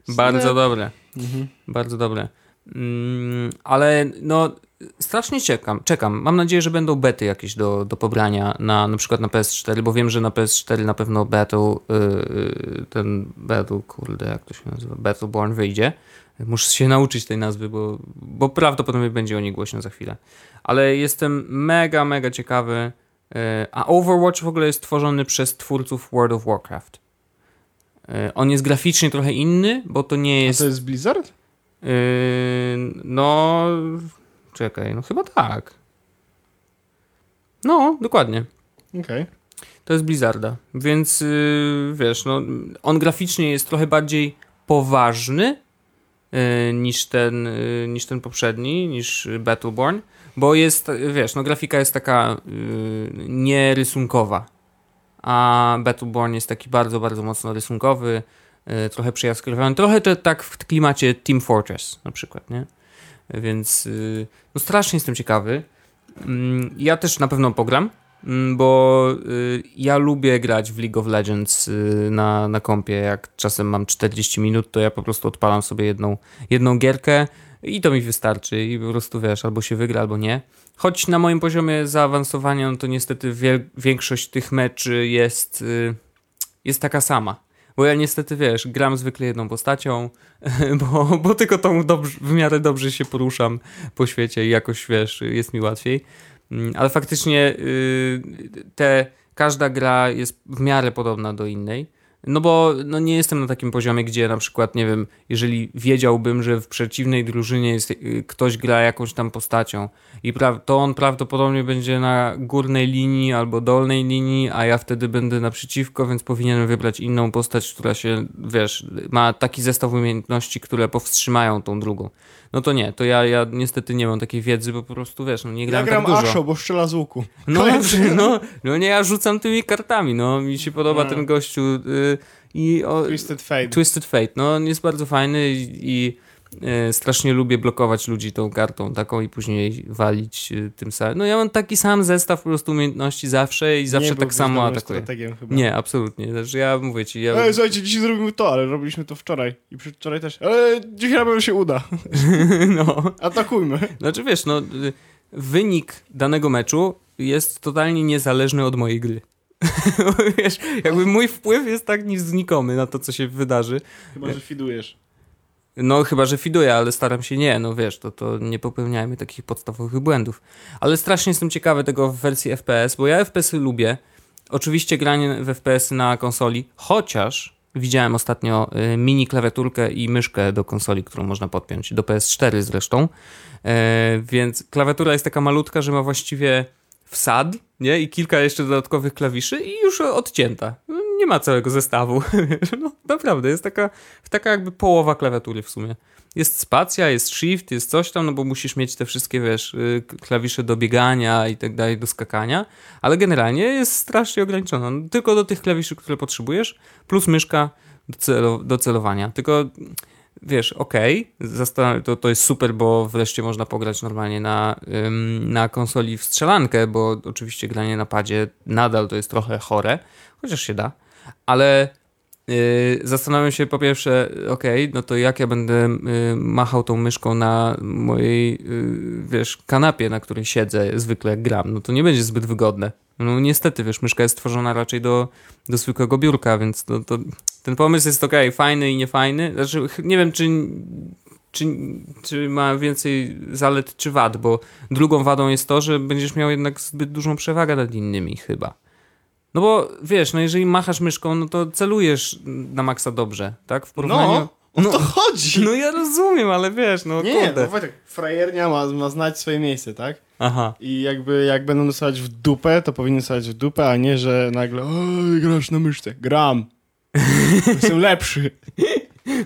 Bardzo dobre. Mhm. Bardzo dobre. Mm, ale no, strasznie czekam, czekam. Mam nadzieję, że będą bety jakieś do, do pobrania na, na przykład na PS4, bo wiem, że na PS4 na pewno Battle, yy, ten Battle, kurde, jak to się nazywa, Battleborn wyjdzie. Muszę się nauczyć tej nazwy, bo, bo prawdopodobnie będzie o niej głośno za chwilę. Ale jestem mega, mega ciekawy. E, a Overwatch w ogóle jest tworzony przez twórców World of Warcraft. E, on jest graficznie trochę inny, bo to nie jest. A to jest Blizzard? Yy, no. Czekaj, no chyba tak. No, dokładnie. Okej. To jest Blizzarda, więc yy, wiesz, no, on graficznie jest trochę bardziej poważny yy, niż, ten, yy, niż ten poprzedni, niż Battleborn, bo jest, wiesz, no grafika jest taka yy, nierysunkowa, a Battleborn jest taki bardzo, bardzo mocno rysunkowy, trochę przyjaskrywany, trochę to, tak w klimacie Team Fortress na przykład, nie? Więc yy, no strasznie jestem ciekawy. Mm, Ja też na pewno pogram, Mm, bo y, ja lubię grać w League of Legends y, na, na kompie. Jak czasem mam 40 minut, to ja po prostu odpalam sobie jedną, jedną gierkę i to mi wystarczy. I po prostu wiesz, albo się wygra, albo nie. Choć na moim poziomie zaawansowania, no to niestety większość tych meczy jest, y, jest taka sama. Bo ja niestety, wiesz, gram zwykle jedną postacią, bo, bo tylko tą dobrze, w miarę dobrze się poruszam po świecie i jakoś, wiesz, jest mi łatwiej. Mm, Ale faktycznie y, te, każda gra jest w miarę podobna do innej. No bo no nie jestem na takim poziomie, gdzie na przykład, nie wiem, jeżeli wiedziałbym, że w przeciwnej drużynie jest, y, ktoś gra jakąś tam postacią i to on prawdopodobnie będzie na górnej linii albo dolnej linii, a ja wtedy będę naprzeciwko, więc powinienem wybrać inną postać, która się, wiesz, ma taki zestaw umiejętności, które powstrzymają tą drugą. No to nie, to ja, ja niestety nie mam takiej wiedzy, bo po prostu, wiesz, no nie Ja gram gram tak dużo. Asho, bo strzela z łuku. No, no, no nie, ja rzucam tymi kartami, no, mi się podoba No. ten gościu y, i o, Twisted Fate. Twisted Fate, no on jest bardzo fajny i, i e, strasznie lubię blokować ludzi tą kartą taką i później walić e, tym samym. No ja mam taki sam zestaw po prostu umiejętności zawsze i zawsze nie tak samo atakuję. chyba. Nie, absolutnie. Znaczy ja mówię ci, ja... Ej, słuchajcie, dzisiaj zrobimy to, ale robiliśmy to wczoraj. I przedwczoraj też. Ale dzisiaj na pewno się uda. no. Atakujmy. Znaczy wiesz, no y, wynik danego meczu jest totalnie niezależny od mojej gry. wiesz, jakby mój wpływ jest tak nic znikomy na to, co się wydarzy. Chyba, że fidujesz. No chyba, że fiduję, ale staram się nie, no wiesz, to, to nie popełniajmy takich podstawowych błędów. Ale strasznie jestem ciekawy tego w wersji FPS, bo ja FPS-y lubię. Oczywiście granie w FPS na konsoli, chociaż widziałem ostatnio y, mini klawiaturkę i myszkę do konsoli, którą można podpiąć, do PS4 zresztą. E, więc klawiatura jest taka malutka, że ma właściwie wsad, nie? I kilka jeszcze dodatkowych klawiszy i już odcięta. No, Nie ma całego zestawu. no, naprawdę, jest taka, taka jakby połowa klawiatury w sumie. Jest spacja, jest shift, jest coś tam, no bo musisz mieć te wszystkie, wiesz, y, klawisze do biegania i tak dalej, do skakania, ale generalnie jest strasznie ograniczona. No, tylko do tych klawiszy, które potrzebujesz, plus myszka do, do celowania. Tylko wiesz, okej, zastan- to, to jest super, bo wreszcie można pograć normalnie na, ym, na konsoli w strzelankę, bo oczywiście granie na padzie nadal to jest trochę chore, chociaż się da, ale yy, zastanawiam się po pierwsze, okej, no to jak ja będę yy, machał tą myszką na mojej, yy, wiesz, kanapie, na której siedzę zwykle jak gram, no to nie będzie zbyt wygodne. No niestety, wiesz, myszka jest stworzona raczej do, do zwykłego biurka, więc to, to ten pomysł jest okej, fajny i niefajny. Znaczy, nie wiem, czy, czy, czy ma więcej zalet czy wad, bo drugą wadą jest to, że będziesz miał jednak zbyt dużą przewagę nad innymi chyba. No bo wiesz, no jeżeli machasz myszką, no to celujesz na maksa dobrze, tak? W porównaniu... No, o no, to chodzi. no ja rozumiem, ale wiesz, no nie, kurde. no Wojtek, frajernia ma, ma znać swoje miejsce, tak? Aha. I jakby jak będą dostawać w dupę, to powinien dostawać w dupę, a nie, że nagle oj, grasz na myszce. Gram. Jestem lepszy.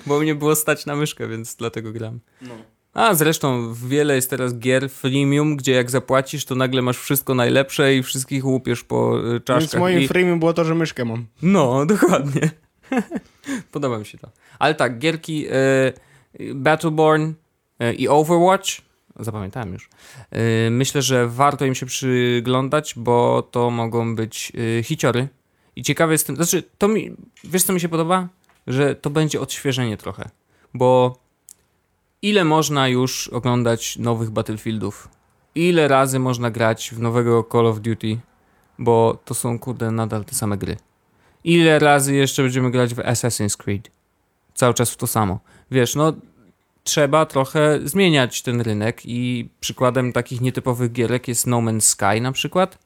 Bo mnie było stać na myszkę, więc dlatego gram. No. A zresztą wiele jest teraz gier freemium, gdzie jak zapłacisz, to nagle masz wszystko najlepsze i wszystkich łupiesz po y, czaszkach. Więc moim i... freemium było to, że myszkę mam. No, dokładnie. Podoba mi się to. Ale tak, gierki y, Battleborn y, i Overwatch, zapamiętałem już, y, myślę, że warto im się przyglądać, bo to mogą być y, hiciory. I ciekawe jestem, znaczy, to mi, wiesz co mi się podoba? Że to będzie odświeżenie trochę, bo ile można już oglądać nowych Battlefieldów? Ile razy można grać w nowego Call of Duty? Bo to są, kurde, nadal te same gry. Ile razy jeszcze będziemy grać w Assassin's Creed? Cały czas w to samo. Wiesz, no trzeba trochę zmieniać ten rynek i przykładem takich nietypowych gierek jest No Man's Sky na przykład,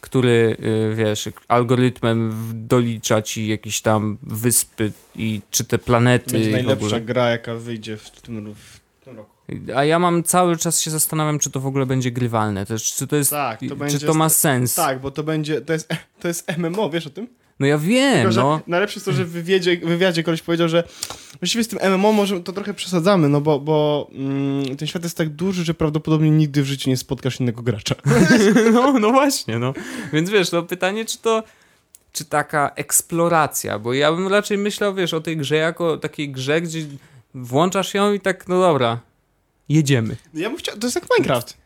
który, y, wiesz, algorytmem dolicza ci jakieś tam wyspy i czy te planety i w najlepsza gra, jaka wyjdzie w tym, w tym roku. A ja mam cały czas się zastanawiam, czy to w ogóle będzie grywalne. Też, czy to jest. Tak, to czy będzie to ma sens? Tak, bo to będzie, to jest, to jest MMO, wiesz o tym? No ja wiem, Tylko, no. Najlepsze jest to, że w wywiadzie, wywiadzie koleś powiedział, że właściwie z tym MMO może to trochę przesadzamy, no bo, bo mm, ten świat jest tak duży, że prawdopodobnie nigdy w życiu nie spotkasz innego gracza. no. No właśnie, no. Więc wiesz, no pytanie, czy to. Czy taka eksploracja, bo ja bym raczej myślał, wiesz, o tej grze jako takiej grze, gdzie włączasz ją i tak, no dobra, jedziemy. Ja bym chciał, to jest jak Minecraft.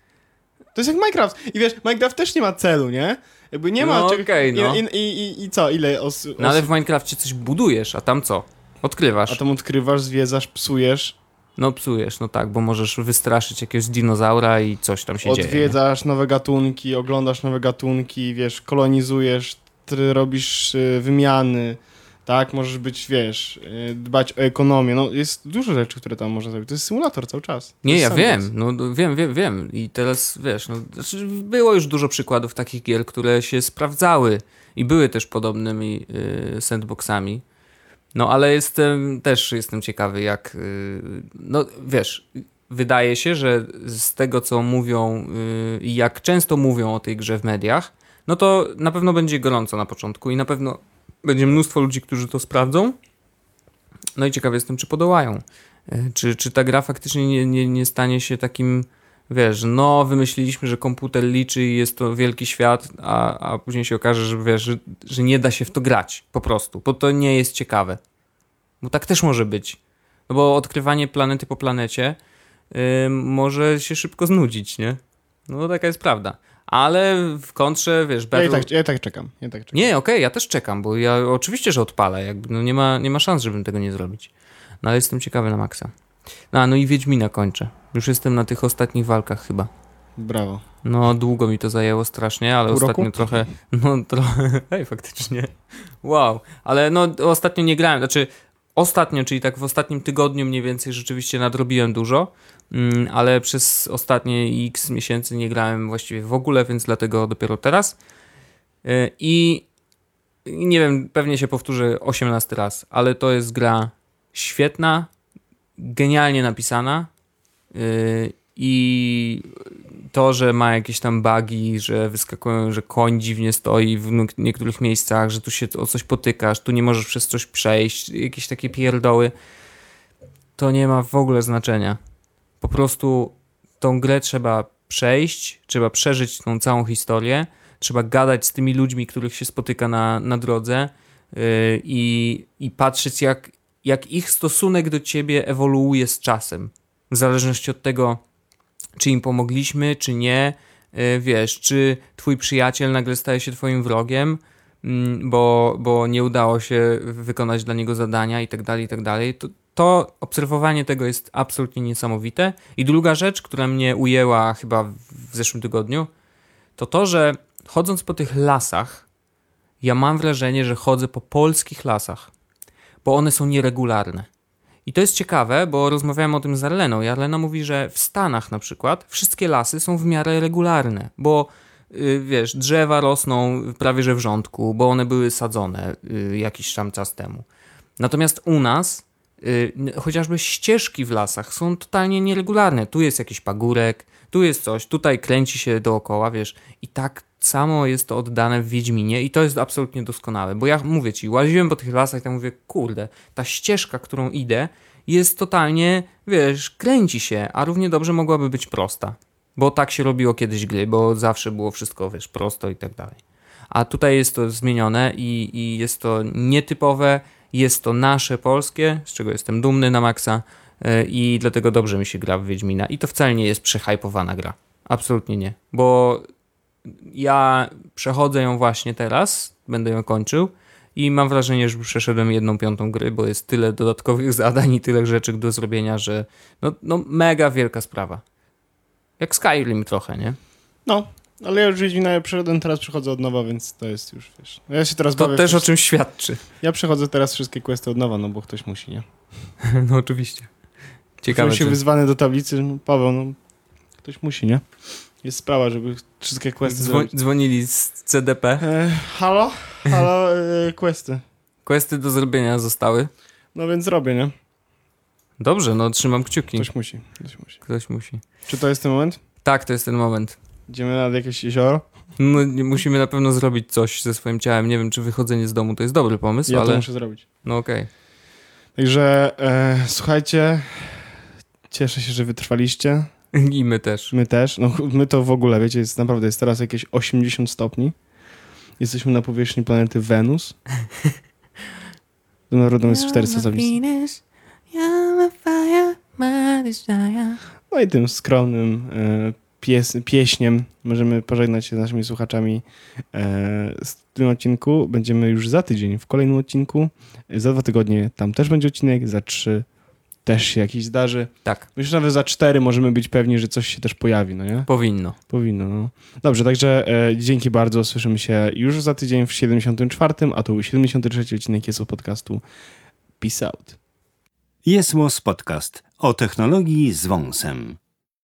To jest jak Minecraft. I wiesz, Minecraft też nie ma celu, nie? Jakby nie ma No czego- okej, no. I, i, i, I co, ile os, No ale osób- w Minecrafcie coś budujesz, a tam co? Odkrywasz. A tam odkrywasz, zwiedzasz, psujesz, No psujesz, no tak, bo możesz wystraszyć jakiegoś dinozaura i coś tam się dzieje. nie? odwiedzasz nowe gatunki, oglądasz nowe gatunki, wiesz, kolonizujesz, robisz y, wymiany, tak? Możesz być, wiesz, y, dbać o ekonomię. No jest dużo rzeczy, które tam można zrobić. To jest symulator cały czas. Nie, ja wiem, no no, wiem, wiem, wiem. I teraz wiesz, no, znaczy było już dużo przykładów takich gier, które się sprawdzały i były też podobnymi y, sandboxami. No ale jestem też jestem ciekawy, jak. Y, no wiesz, wydaje się, że z tego co mówią y, i jak często mówią o tej grze w mediach, no to na pewno będzie gorąco na początku i na pewno będzie mnóstwo ludzi, którzy to sprawdzą. No i ciekawy jestem, czy podołają. E, Czy, czy ta gra faktycznie nie, nie, nie stanie się takim, wiesz, no wymyśliliśmy, że komputer liczy i jest to wielki świat, a, a później się okaże, że wiesz, że, że nie da się w to grać po prostu, bo to nie jest ciekawe. Bo tak też może być. No bo odkrywanie planety po planecie y, może się szybko znudzić, nie? No taka jest prawda. Ale w kontrze, wiesz, Ja Battle... i, tak, ja i tak czekam. Ja tak czekam. Nie, okej, ja też czekam, bo ja oczywiście, że odpalę, jakby, no nie ma, nie ma szans, żebym tego nie zrobić. No ale jestem ciekawy na maksa. No, no i Wiedźmina kończę. Już jestem na tych ostatnich walkach chyba. Brawo. No, długo mi to zajęło strasznie, ale Pół ostatnio roku? trochę, no trochę, hej, faktycznie. Wow, ale no ostatnio nie grałem, znaczy ostatnio, czyli tak w ostatnim tygodniu mniej więcej rzeczywiście nadrobiłem dużo, mm, ale przez ostatnie x miesięcy nie grałem właściwie w ogóle, więc dlatego dopiero teraz. Y, I nie wiem, pewnie się powtórzę 18 raz, ale to jest gra świetna, genialnie napisana yy, i to, że ma jakieś tam bugi, że wyskakują, że koń dziwnie stoi w niektórych miejscach, że tu się o coś potykasz, tu nie możesz przez coś przejść, jakieś takie pierdoły, to nie ma w ogóle znaczenia. Po prostu tą grę trzeba przejść, trzeba przeżyć tą całą historię, trzeba gadać z tymi ludźmi, których się spotyka na, na drodze yy, i, i patrzeć, jak, jak ich stosunek do ciebie ewoluuje z czasem. W zależności od tego, czy im pomogliśmy, czy nie. Yy, wiesz, czy twój przyjaciel nagle staje się twoim wrogiem, mm, bo, bo nie udało się wykonać dla niego zadania i tak dalej, i tak dalej. To, to obserwowanie tego jest absolutnie niesamowite. I druga rzecz, która mnie ujęła chyba w zeszłym tygodniu, to to, że chodząc po tych lasach, ja mam wrażenie, że chodzę po polskich lasach, bo one są nieregularne. I to jest ciekawe, bo rozmawiałem o tym z Arleną i Arlena mówi, że w Stanach na przykład wszystkie lasy są w miarę regularne, bo y, wiesz, drzewa rosną prawie że w rządku, bo one były sadzone y, jakiś tam czas temu. Natomiast u nas y, n- chociażby ścieżki w lasach są totalnie nieregularne. Tu jest jakiś pagórek, tu jest coś, tutaj kręci się dookoła, wiesz. I tak samo jest to oddane w Wiedźminie i to jest absolutnie doskonałe, bo ja mówię ci, łaziłem po tych lasach i tak mówię, kurde, ta ścieżka, którą idę jest totalnie, wiesz, kręci się, a równie dobrze mogłaby być prosta. Bo tak się robiło kiedyś gry, bo zawsze było wszystko, wiesz, prosto i tak dalej. A tutaj jest to zmienione i, i jest to nietypowe, jest to nasze polskie, z czego jestem dumny na maksa yy, i dlatego dobrze mi się gra w Wiedźmina. I to wcale nie jest przehypowana gra. Absolutnie nie. Bo ja przechodzę ją właśnie teraz, będę ją kończył i mam wrażenie, że przeszedłem jedną piątą gry, bo jest tyle dodatkowych zadań i tyle rzeczy do zrobienia, że no, no mega wielka sprawa. Jak Skyrim trochę, nie? No, ale ja już Wiedźmina przeszedłem, teraz przechodzę od nowa, więc to jest już, wiesz. No Ja się teraz To bawię... też o czymś świadczy. Ja przechodzę teraz wszystkie questy od nowa, no bo ktoś musi, nie? No oczywiście. Ciekawe. Czułem się czy- wyzwany do tablicy, no, Paweł, no ktoś musi, nie? Jest sprawa, żeby wszystkie questy Dzwo- zrobić. dzwonili z CDP. E, halo? Halo, e, questy. Questy do zrobienia zostały. No więc robię, nie? Dobrze, no trzymam kciuki. Ktoś musi, ktoś musi. Ktoś musi. Czy to jest ten moment? Tak, to jest ten moment. Idziemy nad jakieś jezioro? No, musimy na pewno zrobić coś ze swoim ciałem. Nie wiem, czy wychodzenie z domu to jest dobry pomysł, Ja to ale muszę zrobić. no okej. Także e, słuchajcie, cieszę się, że wytrwaliście. I my też. My też. No my to w ogóle, wiecie, jest naprawdę jest teraz jakieś 80 stopni. Jesteśmy na powierzchni planety Wenus. Narodem jest 400 stopni. No i tym skromnym e, pies, pieśniem możemy pożegnać się z naszymi słuchaczami e, z tym odcinku. Będziemy już za tydzień w kolejnym odcinku. Za dwa tygodnie tam też będzie odcinek, za trzy też się jakiś zdarzy. Tak, Myślę, że nawet za cztery możemy być pewni, że coś się też pojawi, no nie? powinno. Powinno, no. Dobrze, także e, dzięki bardzo. Słyszymy się już za tydzień w 74, a to był 73 odcinek jest podcastu Peace Out. Jest Podcast o technologii z wąsem.